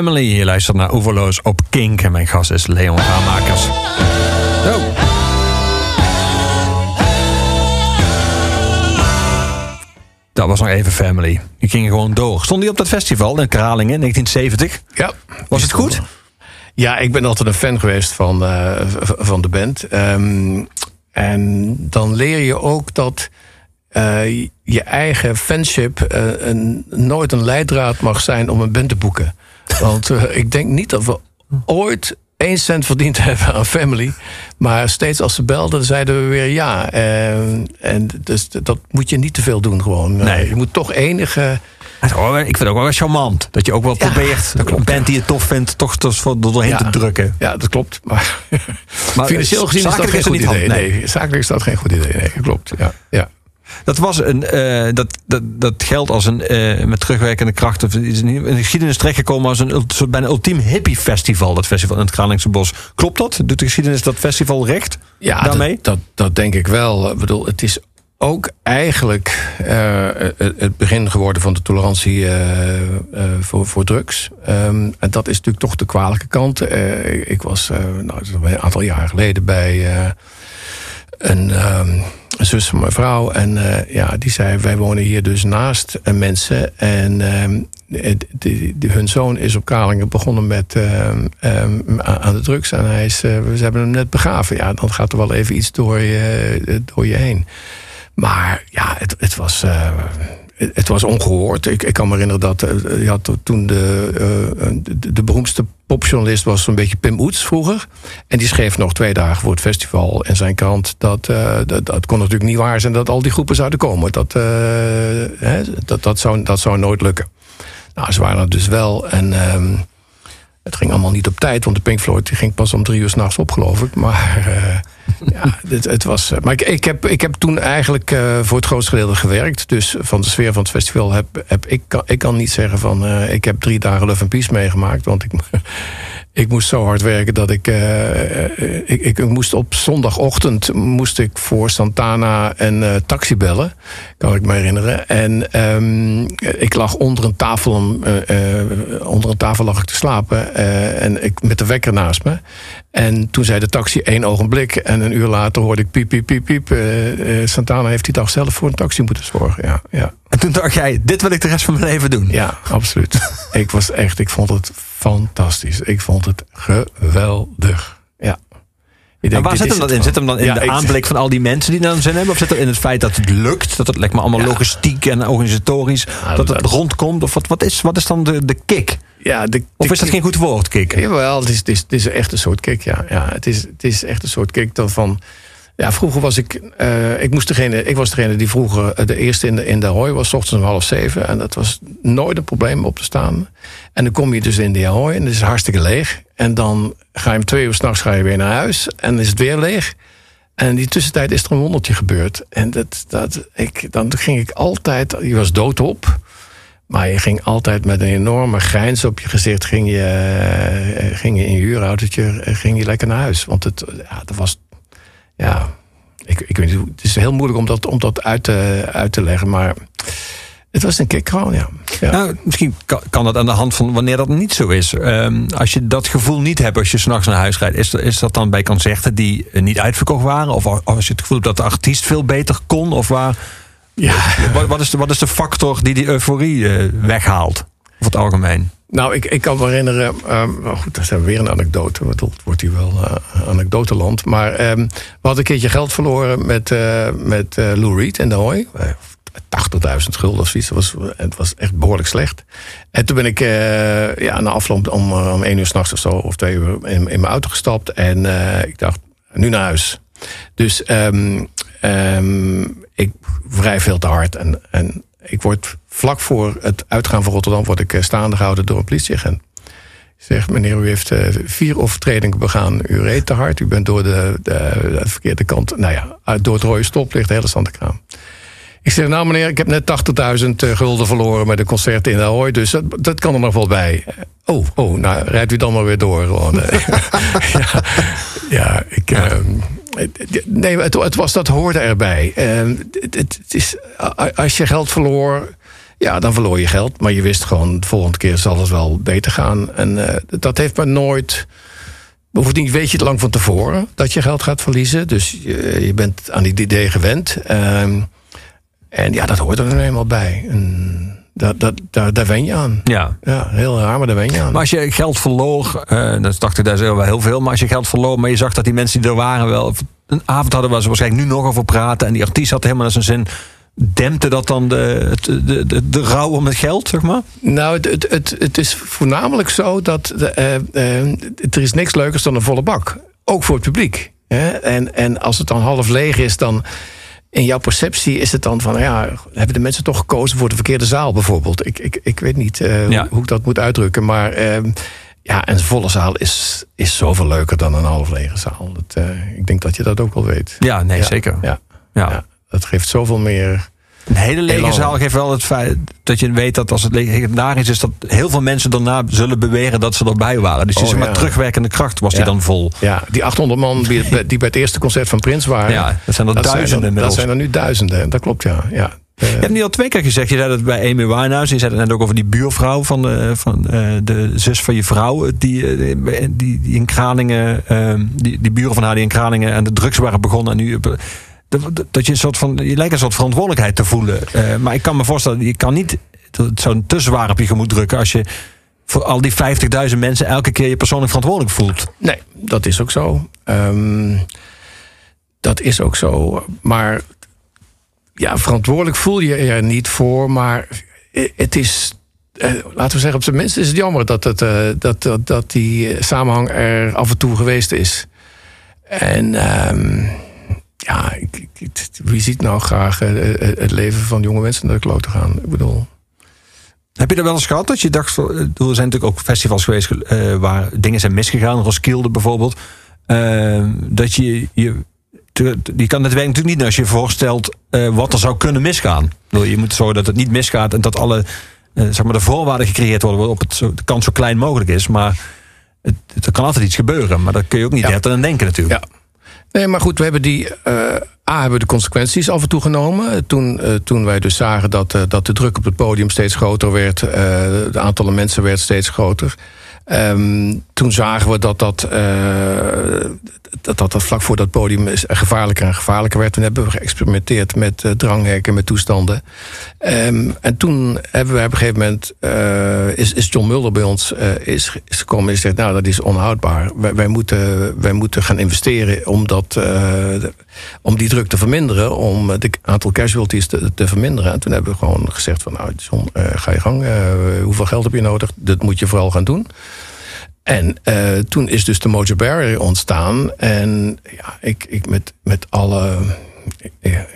Family. Je luistert naar Overloos op Kink en mijn gast is Leon Raamakers. Zo. Dat was nog even Family. Die ging gewoon door. Stond die op dat festival in Kralingen in 1970? Ja. Was het goed? Ja, ik ben altijd een fan geweest van, eh, van de band. Ehm, en dan leer je ook dat eh, je eigen fanship eh, een, nooit een leidraad mag zijn om een band te boeken. Want eh, ik denk niet dat we ooit één cent verdiend hebben aan family. Maar steeds als ze belden, zeiden we weer ja. En, en dus dat moet je niet te veel doen gewoon. Eh, nee. Je moet toch enige... Ik vind het ook wel charmant. Dat je ook wel probeert een band die je tof vindt, toch doorheen te drukken. Ja, dat klopt. Maar, financieel gezien is dat geen goed idee. Nee. zakelijk is dat geen goed idee. Nee, klopt. Ja, ja. Dat was een. eh, dat, dat, dat geldt als een. eh, met terugwerkende kracht. of is in de geschiedenis terechtgekomen als een soort bijna ultiem hippie festival. Dat festival in het Kralingse Bos. Klopt dat? Doet de geschiedenis dat festival recht? Ja, daarmee? Dat, dat, dat denk ik wel. Ik bedoel, het is ook eigenlijk eh, het- begin geworden van de tolerantie voor, voor drugs. Ehm, en dat is natuurlijk toch de kwalijke kant. Ik was nou, een aantal jaar geleden bij een, ehm, een zus van mijn vrouw. En eh, ja, die zei, wij wonen hier dus naast eh, mensen. En ehm, hun zoon is op Kralingen begonnen met ehm, ehm, aan de drugs. En hij is, eh, we hebben hem net begraven. Ja, dan gaat er wel even iets door je, door je heen. Maar ja, het, het was. Eh, het, was ongehoord. Ik, ik kan me herinneren dat eh, je had toen de, eh, de, de beroemdste popjournalist was zo'n beetje Pim Oets vroeger. En die schreef nog twee dagen voor het festival in zijn krant dat, eh, dat kon natuurlijk niet waar zijn dat al die groepen zouden komen. Dat, eh, hè, dat, dat, zou, dat zou nooit lukken. Nou, ze waren er dus wel. En ehm, het ging allemaal niet op tijd, want de Pink Floyd ging pas om drie uur s'nachts op, geloof ik. Maar eh, ja, het, het was. eh, Maar ik, heb, ik heb toen eigenlijk eh, voor het grootste gedeelte gewerkt. Dus van de sfeer van het festival heb, heb ik, kan, ik kan niet zeggen van ik heb drie dagen Love and Peace meegemaakt. Want ik, ik moest zo hard werken dat ik, eh, ik, ik, moest op zondagochtend moest ik voor Santana een eh, taxi bellen, kan ik me herinneren. En ehm, ik lag onder een tafel, eh, onder een tafel lag ik te slapen en ik met de wekker naast me. En toen zei de taxi één ogenblik en een uur later hoorde ik piep, piep, piep, piep. Santana heeft die dag zelf voor een taxi moeten zorgen. Ja, ja. En toen dacht jij, dit wil ik de rest van mijn leven doen. Ja, absoluut. ik was echt, ik vond het fantastisch. Ik vond het geweldig. Ja. En denk, waar zit hem dat in? Zit hem dan in Ja, de ik- aanblik van al die mensen die naar hem zin hebben? Of zit het in het feit dat het lukt? Dat het lijkt me allemaal Ja. logistiek en organisatorisch. dat het dat- rondkomt? Of wat, wat, is, wat is dan de, de kick? Ja, de, Of is dat geen goed woord, kick? Jawel, het is, het, is, het is echt een soort kick, ja. ja het, is, het is echt een soort kick dan van... Ja, vroeger was ik... eh, ik, moest degene, ik was degene die vroeger eh, de eerste in de, in de hooi was. ochtends om half zeven. En dat was nooit een probleem op te staan. En dan kom je dus in die hooi en het is hartstikke leeg. En dan ga je om twee uur s'nachts weer naar huis. En is het weer leeg. En in die tussentijd is er een wondertje gebeurd. En dat, dat, ik, dan ging ik altijd... Je was doodop. Maar je ging altijd met een enorme grijns op je gezicht... ging je, eh, ging je in je huurautootje ging je lekker naar huis. Want het, ja, dat was... Ja, ik, ik weet het is heel moeilijk om dat, om dat uit, te, uit te leggen. Maar het was een kick gewoon, ja. ja. Nou, misschien kan, kan dat aan de hand van wanneer dat niet zo is. Ehm, als je dat gevoel niet hebt als je s'nachts naar huis rijdt, is, is dat dan bij concerten die eh, niet uitverkocht waren? Of als je het gevoel hebt dat de artiest veel beter kon? Of waar, ja. wat, wat, is de, wat is de factor die die euforie eh, weghaalt? Over het algemeen. Nou, ik, ik kan me herinneren. ehm, maar goed, dat is weer een anekdote. want Het wordt hier wel eh anekdoteland. Maar ehm, we hadden een keertje geld verloren met, eh, met eh, Lou Reed in de hooi. Eh, 80.000 gulden of zoiets. Het was, het was echt behoorlijk slecht. En toen ben ik ja, na afloop om, om één uur s'nachts of zo... of twee uur in, in mijn auto gestapt. En ik dacht, nu naar huis. Dus ehm, ik vrij veel te hard. En, en ik word vlak voor het uitgaan van Rotterdam... word ik eh, staande gehouden door een politieagent. Zegt meneer, u heeft eh, vier overtredingen begaan. U reed te hard. U bent door de, de, de verkeerde kant. Nou ja, door het rode stoplicht, de hele Santekraam. Ik zeg, nou meneer, ik heb net 80.000 eh, gulden verloren met een concert in Ahoy. Dus dat, dat kan er nog wel bij. Oh, oh, nou rijdt u dan maar weer door. Gewoon. ja, ja, ik... ehm, Nee, het, het was dat hoorde erbij. Ehm, het, het is, als je geld verloor, ja, dan verloor je geld. Maar je wist gewoon, de volgende keer zal het wel beter gaan. En eh, dat heeft me nooit... Bovendien weet je het lang van tevoren dat je geld gaat verliezen. Dus je, je bent aan die idee gewend. Ehm, en ja, dat hoort er nu eenmaal bij. En dat, dat, daar, daar wen je aan. Ja. Ja, heel raar, maar daar wen je aan. Maar als je geld verloor, eh dat dacht ik daar wel heel veel. Maar als je geld verloor, maar je zag dat die mensen die er waren wel een avond hadden waar ze waarschijnlijk nu nog over praten. En die artiest had helemaal naar zijn zin. Dempte dat dan de, de, de, de rouw om het geld, zeg maar? Nou, het, het, het, het is voornamelijk zo dat de, eh, eh, er is niks leukers dan een volle bak. Ook voor het publiek. Hè? En, en als het dan half leeg is, dan in jouw perceptie is het dan van... ja, hebben de mensen toch gekozen voor de verkeerde zaal bijvoorbeeld? Ik, ik, ik weet niet eh, Ja. hoe ik dat moet uitdrukken. Maar eh, ja, een volle zaal is, is zoveel leuker dan een half lege zaal. Dat, ik denk dat je dat ook wel weet. Ja, nee, Ja, zeker. Ja, Ja. ja, dat geeft zoveel meer... Een hele lege Elan. zaal geeft wel het feit dat je weet dat als het legendarisch is, dat heel veel mensen daarna zullen beweren dat ze erbij waren. Dus die Oh, zeg maar ja. terugwerkende kracht was die dan vol. Ja, die 800 man die, die bij het eerste concert van Prins waren... Ja, dat zijn er dat duizenden zijn er, inmiddels. Dat zijn er nu duizenden, dat klopt, ja. ja. Eh, Je hebt nu al twee keer gezegd, je zei dat bij Amy Winehouse. Je zei het net ook over die buurvrouw van, de, van eh, de zus van je vrouw. Die, eh, die, die in Kralingen, ehm, die, die buren van haar die in Kralingen aan de drugs waren begonnen. En nu, eh, dat- je een soort van, je lijkt een soort verantwoordelijkheid te voelen. Eh, maar ik kan me voorstellen, je kan niet zo'n te zwaar op je gemoed drukken als je voor al die 50.000 mensen elke keer je persoonlijk verantwoordelijk voelt. Nee, dat is ook zo. Ehm, dat is ook zo. Maar ja, verantwoordelijk voel je je er niet voor. Maar het is, eh, laten we zeggen, op zijn minst is het jammer dat, het, eh, dat, dat, dat die samenhang er af en toe geweest is. En ehm, ja, ik, ik- het- wie ziet nou graag eh, eh, het leven van jonge mensen naar de kloot te gaan? Ik bedoel, Heb je er wel eens gehad dat je dacht, eh, er zijn natuurlijk ook festivals geweest waar dingen zijn misgegaan, Roskilde bijvoorbeeld, eh, dat je je je kan het werk natuurlijk niet als je je voorstelt wat er zou kunnen misgaan. Je moet zorgen dat het niet misgaat en dat alle zeg maar de voorwaarden gecreëerd worden waarop het zo, de kans zo klein mogelijk is. Maar het, het- er kan altijd iets gebeuren, maar daar kun je ook niet Ja. aan denken natuurlijk. Ja. Nee, maar goed, we hebben die. eh, A, hebben we de consequenties af en toe genomen. Toen, eh, toen wij dus zagen dat, eh, dat de druk op het podium steeds groter werd. de aantallen mensen werd steeds groter. Ehm, toen zagen we dat dat, eh, dat, dat, dat vlak voor dat podium gevaarlijker en gevaarlijker werd. Toen hebben we geëxperimenteerd met eh, dranghekken, met toestanden. Ehm, en toen hebben we op een gegeven moment... eh, is, is John Mulder bij ons is, is gekomen en zegt... nou, dat is onhoudbaar. Wij, moeten, wij moeten gaan investeren om, dat, om die druk te verminderen... om het aantal casualties te, te verminderen. En toen hebben we gewoon gezegd van... nou, John, ga je gang. Hoeveel geld heb je nodig? Dat moet je vooral gaan doen. En eh, toen is dus de Mojo Barrier ontstaan. En ja, ik, ik met, met alle...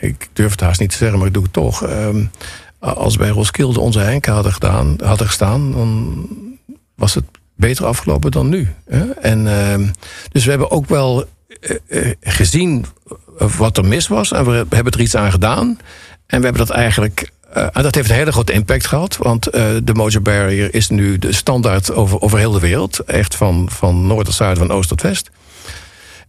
Ik, durf het haast niet te zeggen, maar ik doe het toch. Ehm, als bij Roskilde onze Henk hadden, gedaan, hadden gestaan... dan was het beter afgelopen dan nu. Hè? En, ehm, dus we hebben ook wel eh, eh, gezien wat er mis was. En we hebben er iets aan gedaan. En we hebben dat eigenlijk... eh, en dat heeft een hele grote impact gehad. Want eh, de Mojo Barrier is nu de standaard over, over heel de wereld. Echt van, van noord tot zuid, van oost tot west.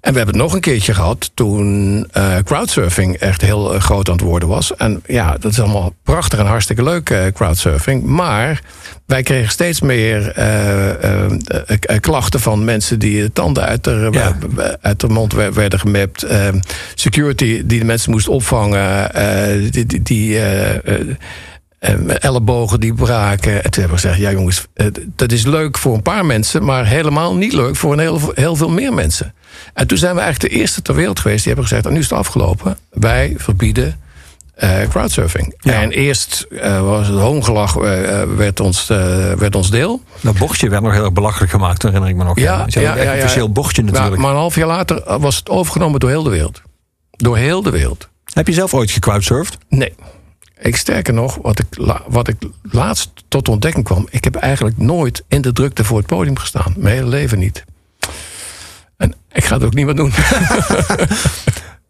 En we hebben het nog een keertje gehad toen eh, crowdsurfing echt heel eh, groot aan het worden was. En ja, dat is allemaal prachtig en hartstikke leuk, eh, crowdsurfing. Maar wij kregen steeds meer klachten van mensen die de tanden uit de, Ja. uit de mond wer- werden gemapt. Eh, security die de mensen moest opvangen. die, die, ellebogen die braken. En toen hebben we gezegd, ja jongens, eh, dat is leuk voor een paar mensen... maar helemaal niet leuk voor een heel, heel veel meer mensen. En toen zijn we eigenlijk de eerste ter wereld geweest... die hebben gezegd, nou, nu is het afgelopen. Wij verbieden eh, crowdsurfing. Ja. En eerst eh, was het hoongelach eh, werd, ons, werd ons deel. Dat bochtje werd nog heel erg belachelijk gemaakt, herinner ik me nog. Ja, ja, een echt ja, ja. officieel bochtje natuurlijk. maar een half jaar later was het overgenomen door heel de wereld. Door heel de wereld. Heb je zelf ooit gecrowdsurfd? Nee. Ik sterker nog, wat ik, wat ik laatst tot ontdekking kwam... ik heb eigenlijk nooit in de drukte voor het podium gestaan. Mijn hele leven niet. En ik ga het ook niet meer doen.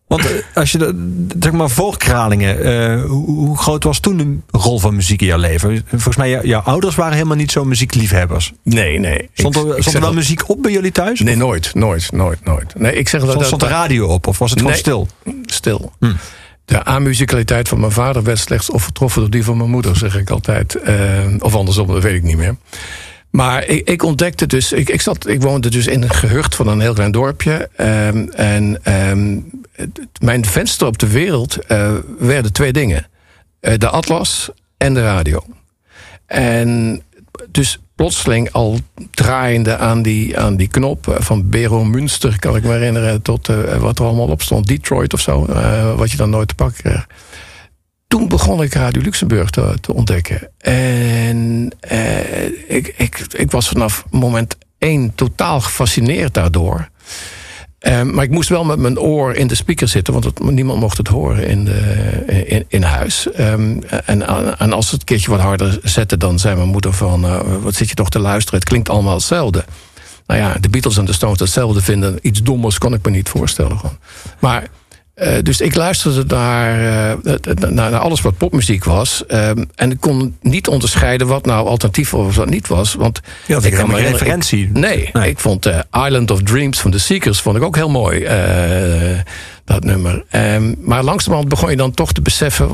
Want eh, als je de, zeg maar voor Kralingen, eh, hoe, groot was toen de rol van muziek in jouw leven? Volgens mij, jou- jouw ouders waren helemaal niet zo muziekliefhebbers. Nee, nee. Stond er, ik stond er wel muziek op bij jullie thuis? Nee, nooit, nooit, nooit, nooit. Nee, ik zeg dat... Stond, dat- stond de radio op of was het gewoon Nee. stil? stil. Hm. De amusicaliteit van mijn vader werd slechts overtroffen door die van mijn moeder, zeg ik altijd. Eh, of andersom, dat weet ik niet meer. Maar ik, ik ontdekte dus, ik, ik, zat, ik woonde dus in een gehucht van een heel klein dorpje. ehm, en ehm, mijn venster op de wereld eh, werden twee dingen: Eh, de atlas en de radio. En dus plotseling al draaiende aan die, aan die knop eh, van Bero Münster, kan ik me herinneren, tot eh, wat er allemaal op stond, Detroit of zo, eh, wat je dan nooit te pakken kreeg. toen begon ik Radio Luxemburg te, te ontdekken. En ik, ik, ik was vanaf moment één totaal gefascineerd daardoor. Eh, maar ik moest wel met mijn oor in de speaker zitten, want niemand mocht het horen in, de, in, huis. Ehm, en, en als het een keertje wat harder zette, dan zei mijn moeder van... eh, wat zit je toch te luisteren, het klinkt allemaal hetzelfde. Nou ja, de Beatles en de Stones hetzelfde vinden. Iets dommers kan ik me niet voorstellen. Gewoon. Maar, eh, dus ik luisterde naar, eh, naar, naar alles wat popmuziek was. ehm, en ik kon niet onderscheiden wat nou alternatief was of wat niet was. Want had ik kan me geen ik- referentie. nee, Nee. ik vond eh, Island of Dreams van de Seekers vond ik ook heel mooi. dat nummer. Ehm, maar langzamerhand begon je dan toch te beseffen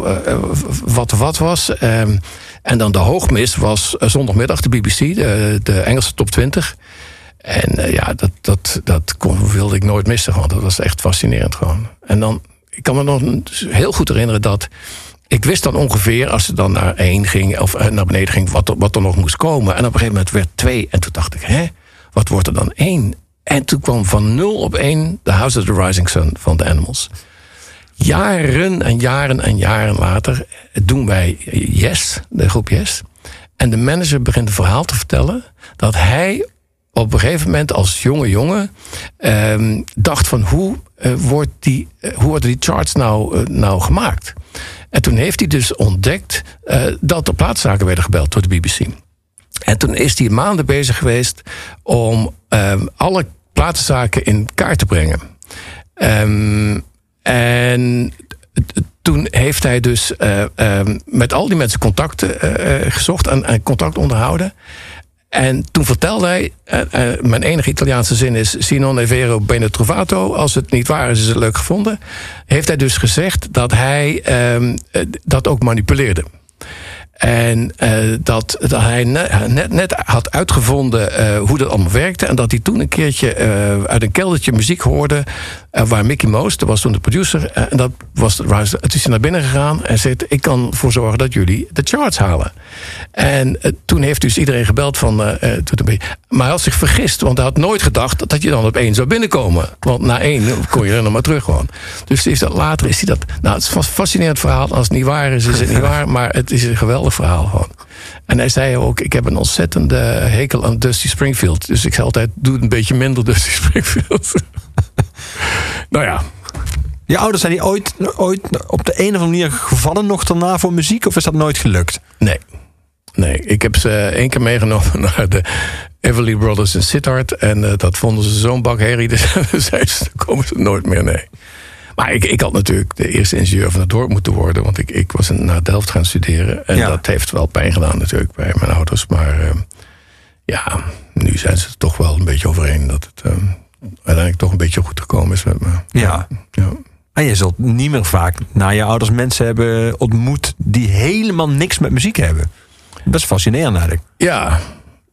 wat wat was. Ehm, en dan de hoogmis was zondagmiddag de BBC, de, de Engelse top 20. En eh, ja, dat, dat, dat kon, wilde ik nooit missen. Dat was echt fascinerend gewoon. En dan, ik kan me nog heel goed herinneren dat... Ik wist dan ongeveer, als ze dan naar één ging... of eh, naar beneden ging, wat, wat er nog moest komen. En op een gegeven moment werd twee. En toen dacht ik, hè, wat wordt er dan één? En toen kwam van nul op één... The House of the Rising Sun van The Animals. Jaren en jaren en jaren later doen wij Yes, de groep Yes. En de manager begint een verhaal te vertellen... dat hij op een gegeven moment als jonge jongen ehm, dacht van hoe, eh, wordt die, eh, hoe worden die charts nou, eh, nou gemaakt? En toen heeft hij dus ontdekt dat er plaatszaken werden gebeld door de BBC. En toen is hij maanden bezig geweest om ehm, alle platenzaken in kaart te brengen. Ehm, en toen heeft hij dus met al die mensen contacten gezocht en contact onderhouden. En toen vertelde hij, eh, eh, mijn enige Italiaanse zin is... Sinon è vero bene trovato. Als het niet waar is, is het leuk gevonden. Heeft hij dus gezegd dat hij ehm, eh, dat ook manipuleerde. En dat, dat hij ne- net, net had uitgevonden hoe dat allemaal werkte. En dat hij toen een keertje uit een keldertje muziek hoorde. Waar Mickey Mouse, dat was toen de producer. eh, en dat was, waar het is hij naar binnen gegaan en zei: Ik kan ervoor zorgen dat jullie de charts halen. En eh, toen heeft dus iedereen gebeld van. eh, toen maar hij had zich vergist, want hij had nooit gedacht dat je dan op één zou binnenkomen. Want na één kon je er nog maar terug gewoon. Dus is dat, later is hij dat. Nou, het is een fascinerend verhaal. Als het niet waar is, is het niet waar. Maar het is een geweldig verhaal gewoon. En hij zei ook: Ik heb een ontzettende hekel aan Dusty Springfield. Dus ik zei altijd: Doe een beetje minder Dusty Springfield. nou ja, Je ouders zijn die ooit, ooit op de een of andere manier gevallen nog daarna voor muziek? Of is dat nooit gelukt? Nee. Nee, ik heb ze één keer meegenomen naar de Everly Brothers in Sittard. En eh, dat vonden ze zo'n bak herrie. Dus zeiden ze, dan komen ze nooit meer, nee. Maar ik, ik had natuurlijk de eerste ingenieur van het dorp moeten worden. Want ik, ik was naar Delft gaan studeren. En Ja. dat heeft wel pijn gedaan natuurlijk bij mijn ouders. Maar eh, ja, nu zijn ze er toch wel een beetje overeen. Dat het eh, uiteindelijk toch een beetje goed gekomen is met me. Ja. ja. En je zult niet meer vaak na je ouders mensen hebben ontmoet die helemaal niks met muziek hebben. Dat is fascinerend eigenlijk. Ja,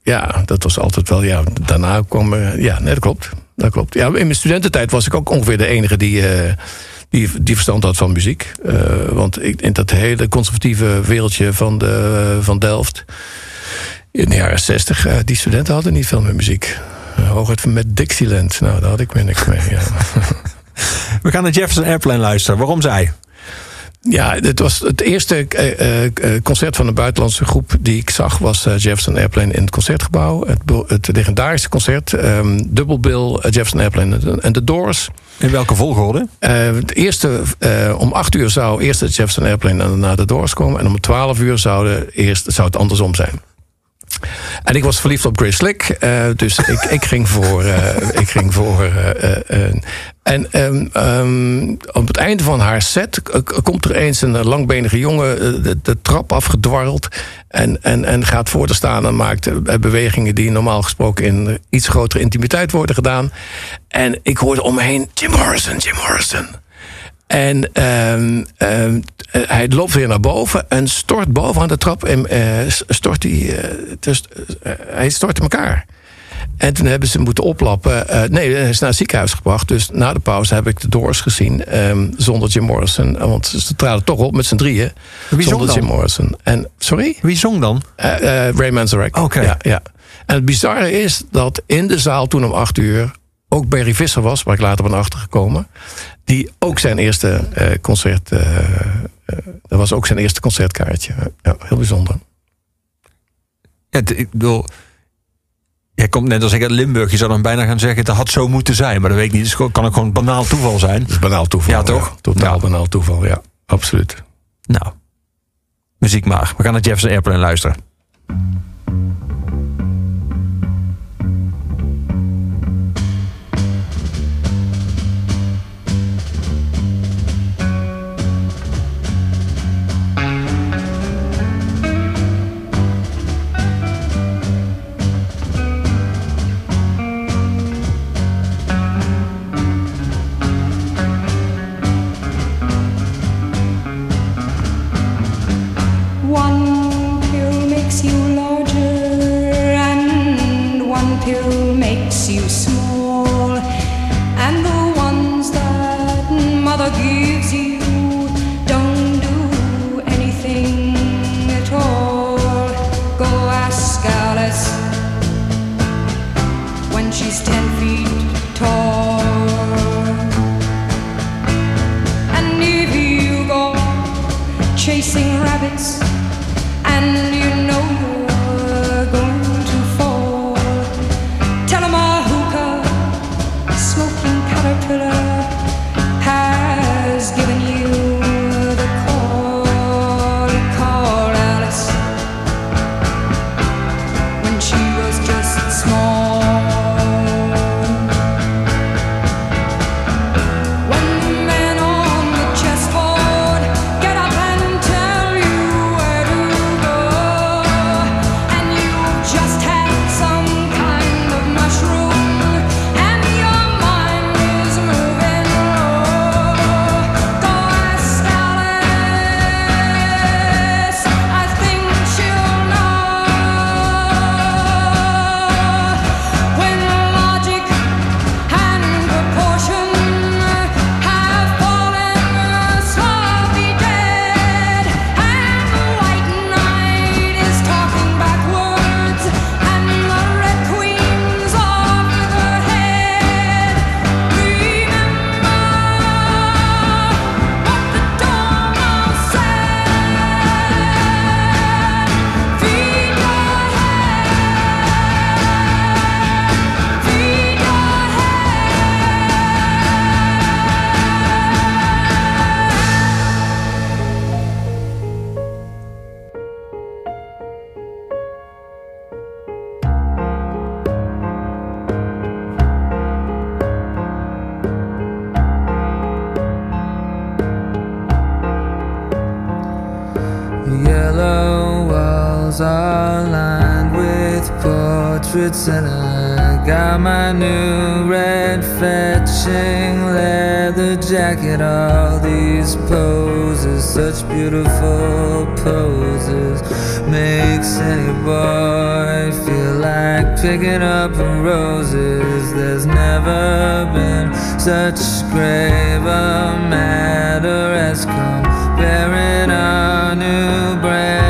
ja, dat was altijd wel. Ja, daarna kwam. ja, nee, dat klopt. Dat klopt. Ja, in mijn studententijd was ik ook ongeveer de enige die, eh, die, die verstand had van muziek. Eh, want ik, in dat hele conservatieve wereldje van, de, van Delft. In de jaren zestig, eh, die studenten hadden niet veel met muziek. Hooguit met Dixieland. Nou, daar had ik weer niks mee. Ja. We gaan naar Jefferson Airplane luisteren. Waarom zij? Ja, het was het eerste eh, eh, concert van een buitenlandse groep die ik zag was eh, Jefferson Airplane in het concertgebouw. Het, het legendarische concert, eh, Jefferson Airplane en The Doors. In welke volgorde? Eh, het eerste, eh, om acht uur zou eerst het Jefferson Airplane en daarna The Doors komen. En om twaalf uur zou, de eerst, zou het andersom zijn. En ik was verliefd op Grace Slick. eh, dus ik, ik ging voor. eh, ik ging voor eh, en ehm, ehm, op het einde van haar set komt er eens een langbenige jongen de, trap afgedwarreld. En, en, en gaat voor te staan en maakt bewegingen die normaal gesproken in iets grotere intimiteit worden gedaan. En ik hoorde om me heen: Jim Morrison, Jim Morrison. En ehm, ehm, eh, hij loopt weer naar boven en stort bovenaan de trap. En eh, stort hij, dus, hij stort in elkaar. En toen hebben ze moeten oplappen. Nee, hij is naar het ziekenhuis gebracht. Dus na de pauze heb ik de Doors gezien. ehm, zonder Jim Morrison. Want ze traden toch op met z'n drieën. Wie zonder dan? Jim Morrison. En, sorry? Wie zong dan? Ray Manzarek. Oké. Ja, ja. En het bizarre is dat in de zaal toen om acht uur... ook Barry Visser was, waar ik later ben achtergekomen. Die ook zijn eerste eh, concert. eh, eh, dat was ook zijn eerste concertkaartje. Ja, heel bijzonder. Ja, ik bedoel, jij komt net als ik uit Limburg. Je zou dan bijna gaan zeggen, dat had zo moeten zijn. Maar dat weet ik niet. Het kan ook gewoon banaal toeval zijn. Dat is banaal toeval. Ja, toch? Totaal Ja. banaal toeval, ja. Absoluut. Nou, muziek maar. We gaan naar Jefferson Airplane luisteren. Portraits, and I got my new red fetching leather jacket. All these poses, such beautiful poses, makes any boy feel like picking up roses. There's never been such grave a matter as comparing our new brand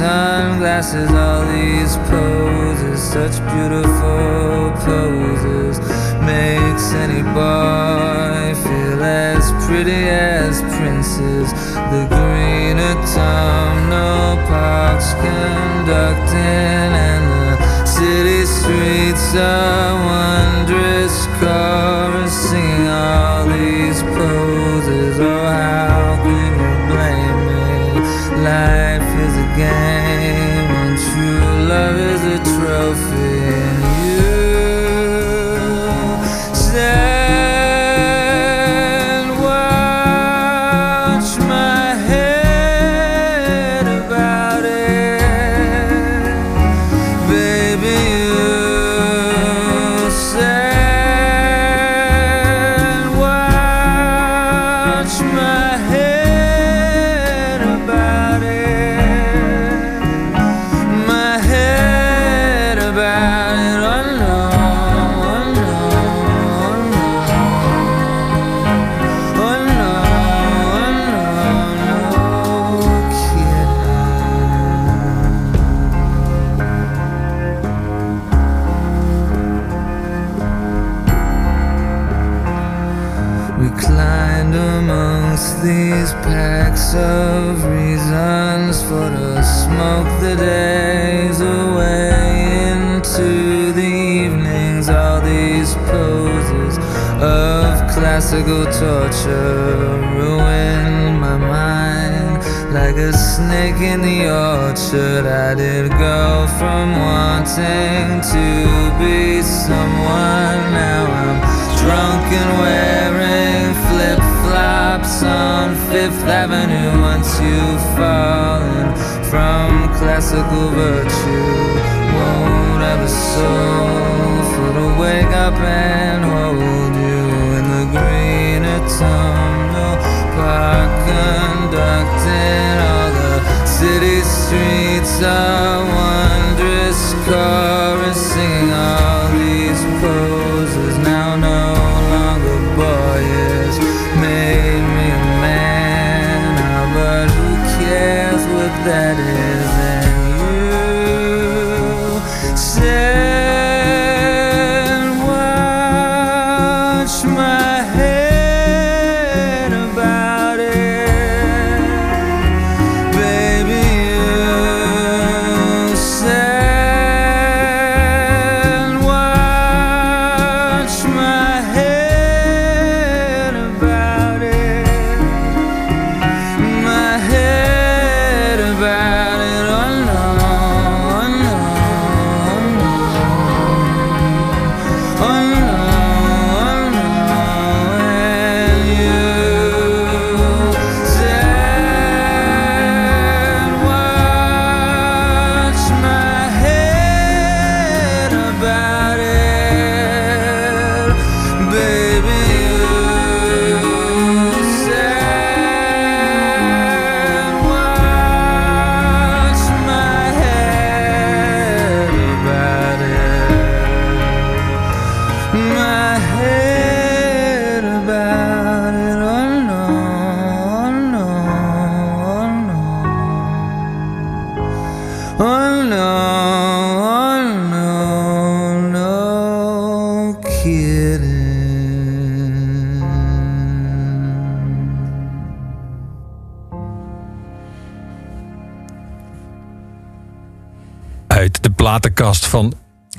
sunglasses. All these poses, such beautiful poses, makes any boy feel as pretty as princes. The green autumnal parks conducting and the city streets are wondrous chorus singing all these poses. Oh, how can you blame me? Life is a game a torture ruin my mind like a snake in the orchard. I did go from wanting to be someone. Now I'm drunk and wearing flip flops on Fifth Avenue. Once you've fallen from classical virtue, won't have a soul for to wake up and park, conducting all the city streets. are wondrous chorus singing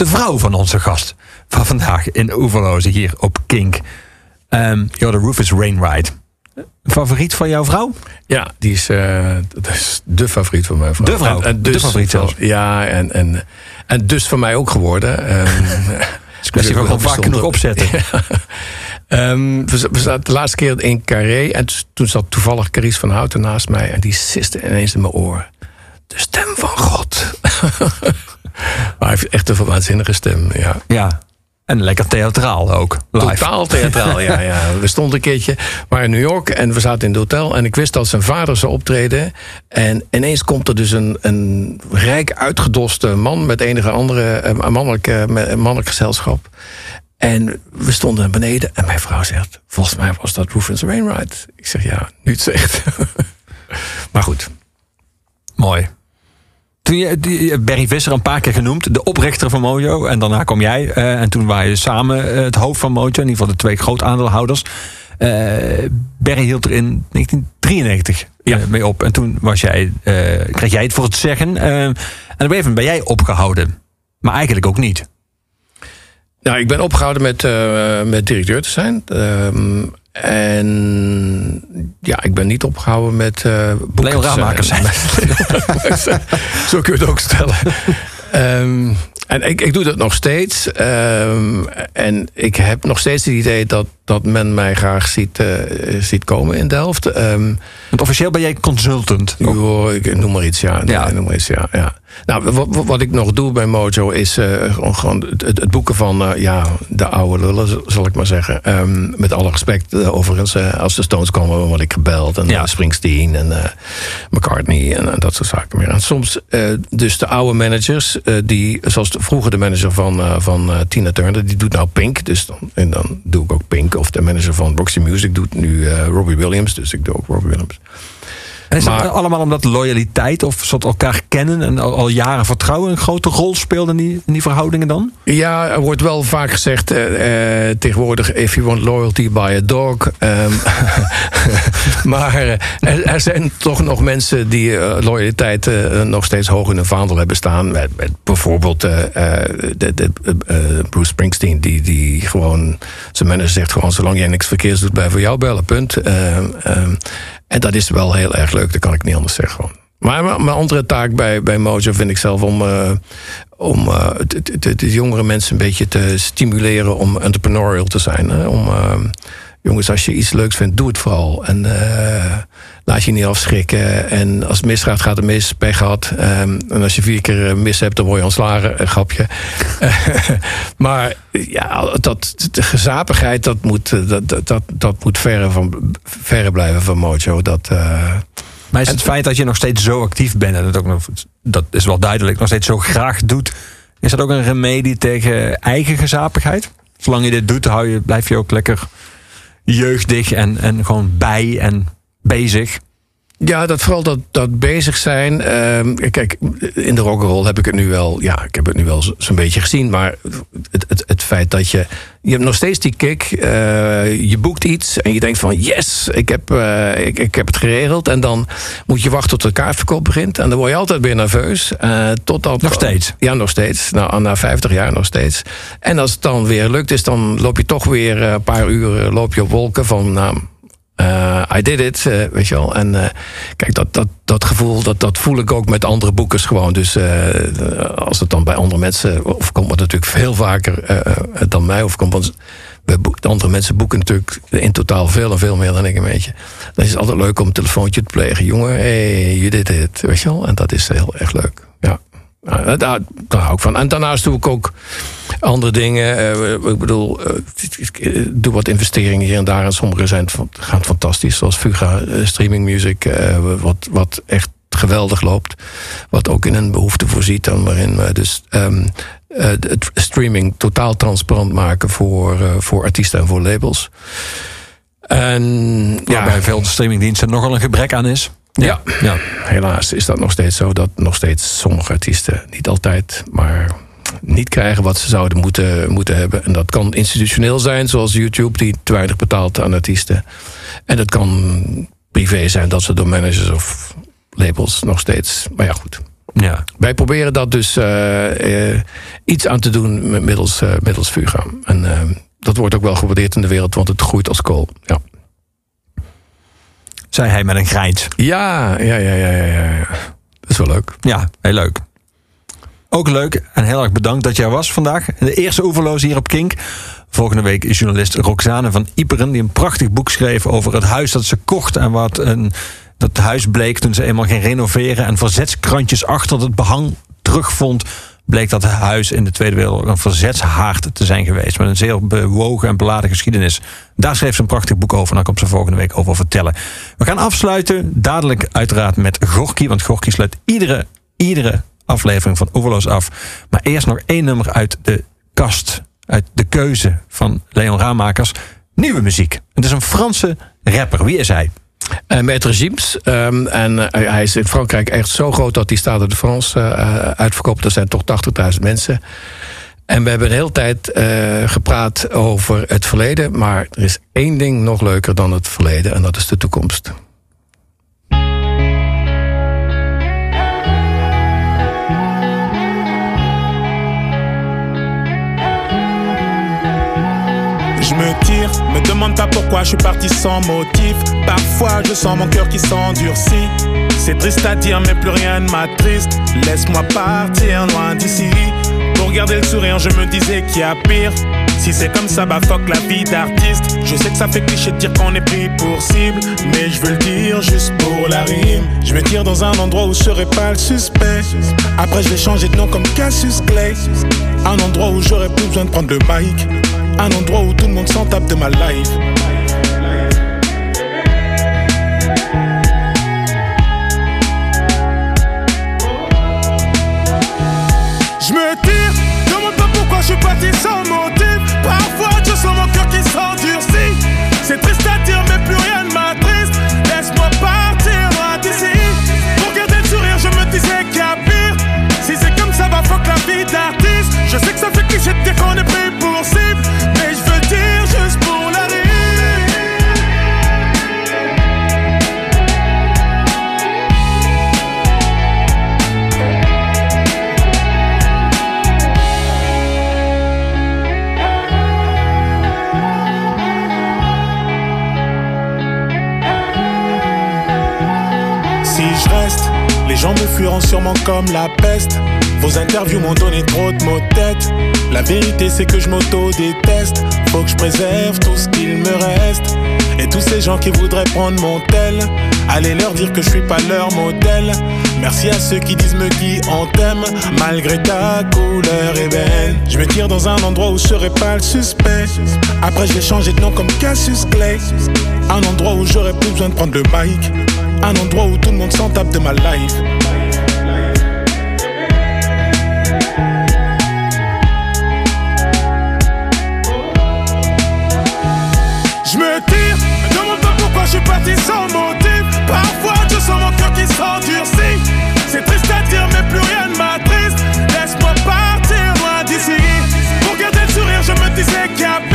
de vrouw van onze gast van vandaag in Oeverloze hier op Kink. Um, Yo, de Rufus Rainwright. Favoriet van jouw vrouw? Ja, die is, eh, dat is de favoriet van mijn vrouw. De vrouw? En, De favoriet zelfs? Ja, en, en, en dus van mij ook geworden. Ehm, Het is kwestie van gewoon vaak genoeg opzetten. Ehm, we, we zaten de laatste keer in Carré. En toen zat toevallig Carice van Houten naast mij. En die siste ineens in mijn oor. De stem van God. Maar hij heeft echt een waanzinnige stem, ja. Ja. En lekker theatraal ook. Live. Totaal theatraal, ja, ja. We stonden een keertje, maar in New York en we zaten in het hotel. En ik wist dat zijn vader zou optreden. En ineens komt er dus een, een rijk uitgedoste man met enige andere eh, mannelijke, een mannelijk gezelschap. En we stonden beneden en mijn vrouw zegt: Volgens mij was dat Rufus Wainwright. Ik zeg: Ja, nu het zegt. maar goed. Mooi. Toen je, die, Barry Visser een paar keer genoemd, de oprichter van Mojo. En daarna kwam jij. eh, en toen waren je samen eh, het hoofd van Mojo. In ieder geval de twee groot aandeelhouders. Eh, Barry hield er in 1993 Ja. eh, mee op. En toen was jij, kreeg jij het voor het zeggen. en op een ben jij opgehouden. Maar eigenlijk ook niet. Nou, ik ben opgehouden met, met directeur te zijn. En ja, ik ben niet opgehouden met uh, boeken Leo te Ramakers zijn. Zo kun je het ook stellen. Ehm, en ik, ik doe dat nog steeds. Ehm, en ik heb nog steeds het idee dat, dat men mij graag ziet, eh, ziet komen in Delft. Want officieel ben jij consultant. ik noem maar iets, ja. Noem maar iets, ja, ja. Nou, wat, ik nog doe bij Mojo is eh, gewoon, het, het boeken van eh, ja, de oude lullen, zal ik maar zeggen. Ehm, met alle respect, overigens, als de Stones komen, word ik gebeld. En Ja. Springsteen en McCartney en, dat soort zaken meer. En soms dus de oude managers, die, zoals de- vroeger de manager van, eh, van eh, Tina Turner, die doet nou Pink. Dus dan, en dan doe ik ook Pink. Of de manager van Roxy Music doet nu eh, Robbie Williams. Dus ik doe ook Robbie Williams. En is Maar- dat allemaal omdat loyaliteit of soort elkaar kennen en al, al jaren vertrouwen een grote rol speelde in die, in die verhoudingen dan? Ja, er wordt wel vaak gezegd eh, eh, tegenwoordig... if you want loyalty, buy a dog. Ehm, maar eh, er, er zijn toch nog mensen die loyaliteit nog steeds hoog in hun vaandel hebben staan. Met, met bijvoorbeeld de, de, Bruce Springsteen... Die, die gewoon, zijn manager zegt gewoon... zolang jij niks verkeers doet, blijf voor jou bellen, punt. Ehm, en dat is wel heel erg leuk, dat kan ik niet anders zeggen gewoon. Maar mijn andere taak bij, bij Mojo vind ik zelf om, eh, om de, de, de jongere mensen een beetje te stimuleren om entrepreneurial te zijn. Om, eh, jongens, als je iets leuks vindt, doe het vooral. En eh, laat je niet afschrikken. En als het misgaat, gaat het mis. Pech gehad. Ehm, en als je vier keer eh, mis hebt, dan word je ontslagen. Een grapje. maar ja, dat, de gezapigheid, dat moet, eh, dat, dat, dat, dat moet verre, van, verre blijven van Mojo. Dat... Maar is het feit dat je nog steeds zo actief bent en het ook nog, dat is wel duidelijk, nog steeds zo graag doet, is dat ook een remedie tegen eigen gezapigheid? Zolang je dit doet, hou je, blijf je ook lekker jeugdig en, en gewoon bij en bezig. Ja, dat vooral dat, dat bezig zijn. Ehm, kijk, in de rock'n'roll heb ik het nu wel. Ja, ik heb het nu wel zo- zo'n beetje gezien. Maar het, het, het feit dat je. Je hebt nog steeds die kick. eh, je boekt iets en je denkt van yes, ik heb, eh, ik, ik heb het geregeld. En dan moet je wachten tot de kaartverkoop begint. En dan word je altijd weer nerveus. eh totdat, Nog steeds? Ja, nog steeds. Nou, na 50 jaar nog steeds. En als het dan weer lukt is, dan loop je toch weer een paar uur loop je op wolken van. Nou, eh, I did it, eh, weet je wel. En eh, kijk, dat, dat, dat gevoel, dat, dat voel ik ook met andere boekers gewoon. Dus als het dan bij andere mensen, of komt het natuurlijk veel vaker dan mij, of komt boek- de andere mensen boeken natuurlijk in totaal veel en veel meer dan ik een beetje. Dan is het altijd leuk om een telefoontje te plegen. Jongen, hey, you did it, weet je wel. En dat is heel erg leuk, daar, daar hou ik van. En daarnaast doe ik ook andere dingen. Eh, ik bedoel, eh, ik doe wat investeringen hier en daar. En sommige zijn, gaan fantastisch. Zoals Fuga, eh, streaming music. eh, wat, wat echt geweldig loopt. Wat ook in een behoefte voorziet. Dan waarin we dus eh, het streaming totaal transparant maken voor, eh, voor artiesten en voor labels. En ja, Waarbij veel streamingdiensten nogal een gebrek aan is. Ja. ja. Helaas is dat nog steeds zo dat nog steeds sommige artiesten, niet altijd, maar niet krijgen wat ze zouden moeten, moeten hebben. En dat kan institutioneel zijn, zoals YouTube, die te weinig betaalt aan artiesten. En dat kan privé zijn, dat ze door managers of labels nog steeds. Maar ja, goed. ja. Wij proberen dat dus eh, eh, iets aan te doen middels, eh, middels Fuga. En dat wordt ook wel gewaardeerd in de wereld, want het groeit als kool. Ja. Zei hij met een grijns. Ja, ja, ja, ja, ja, ja. Dat is wel leuk. Ja, heel leuk. Ook leuk en heel erg bedankt dat jij was vandaag. De eerste oeverloos hier op Kink. Volgende week is journalist Roxane van Iperen... die een prachtig boek schreef over het huis dat ze kocht... en wat een, dat huis bleek toen ze eenmaal ging renoveren... en verzetskrantjes achter het behang terugvond... bleek dat het huis in de Tweede Wereldoorlog een verzetshaard te zijn geweest... met een zeer bewogen en beladen geschiedenis. Daar schreef ze een prachtig boek over... en daar komt ze volgende week over vertellen. We gaan afsluiten, dadelijk uiteraard met Gorky... want Gorky sluit iedere, iedere aflevering van Overloos af. Maar eerst nog één nummer uit de kast, uit de keuze van Leon Raamakers. Nieuwe muziek. Het is een Franse rapper. Wie is hij? Uh, met regimes. Um, en uh, hij is in Frankrijk echt zo groot dat die Stade de France uh, uitverkoopt. Er zijn toch 80.000 mensen. En we hebben de hele tijd gepraat over het verleden. Maar er is één ding nog leuker dan het verleden. En dat is de toekomst. Je me tire, me demande pas pourquoi je suis parti sans motif. Parfois je sens mon cœur qui s'endurcit. C'est triste à dire, mais plus rien ne m'attriste. Laisse-moi partir loin d'ici. Pour garder le sourire, je me disais qu'il y a pire. Si c'est comme ça, bah fuck la vie d'artiste. Je sais que ça fait cliché de dire qu'on est pris pour cible. Mais je veux le dire juste pour la rime. Je me tire dans un endroit où je serai pas le suspect. Après, je vais changer de nom comme Cassius Clay. Un endroit où j'aurais plus besoin de prendre le mic. Un endroit où tout le monde s'en tape de ma life. Je me tire, demande pas pourquoi je suis parti sans motif. Parfois je sens mon cœur qui s'endurcit. C'est triste à dire, mais plus rien ne m'attriste. Laisse-moi partir d'ici. Pour garder le sourire, je me disais qu'il y a pire. Si c'est comme ça, bah, va fuck la vie d'artiste. Je sais que ça fait cliché de dire qu'on est gens me fuiront sûrement comme la peste. Vos interviews m'ont donné trop de mots de tête. La vérité, c'est que je m'auto-déteste. Faut que je préserve tout ce qu'il me reste. Et tous ces gens qui voudraient prendre mon tel, allez leur dire que je suis pas leur modèle. Merci à ceux qui disent me qui on t'aime, malgré ta couleur ébène. Je me tire dans un endroit où je serai pas le suspect. Après, je vais changer de nom comme Cassius Clay. Un endroit où j'aurais plus besoin de prendre le mic. Un endroit où tout le monde s'en tape de ma life. Je me tire, me demande pas pourquoi je suis parti sans motif. Parfois je sens mon cœur qui s'endurcit. C'est triste à dire, mais plus rien ne m'attriste. Laisse-moi partir loin d'ici. Pour garder le sourire, je me disais qu'il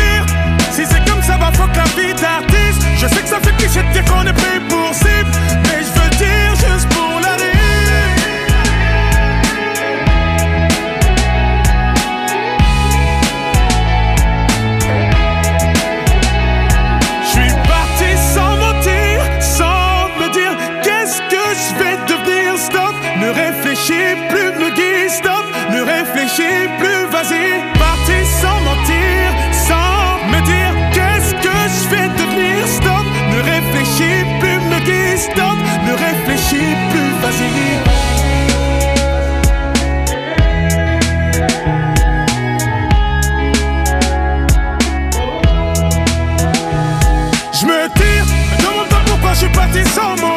je suis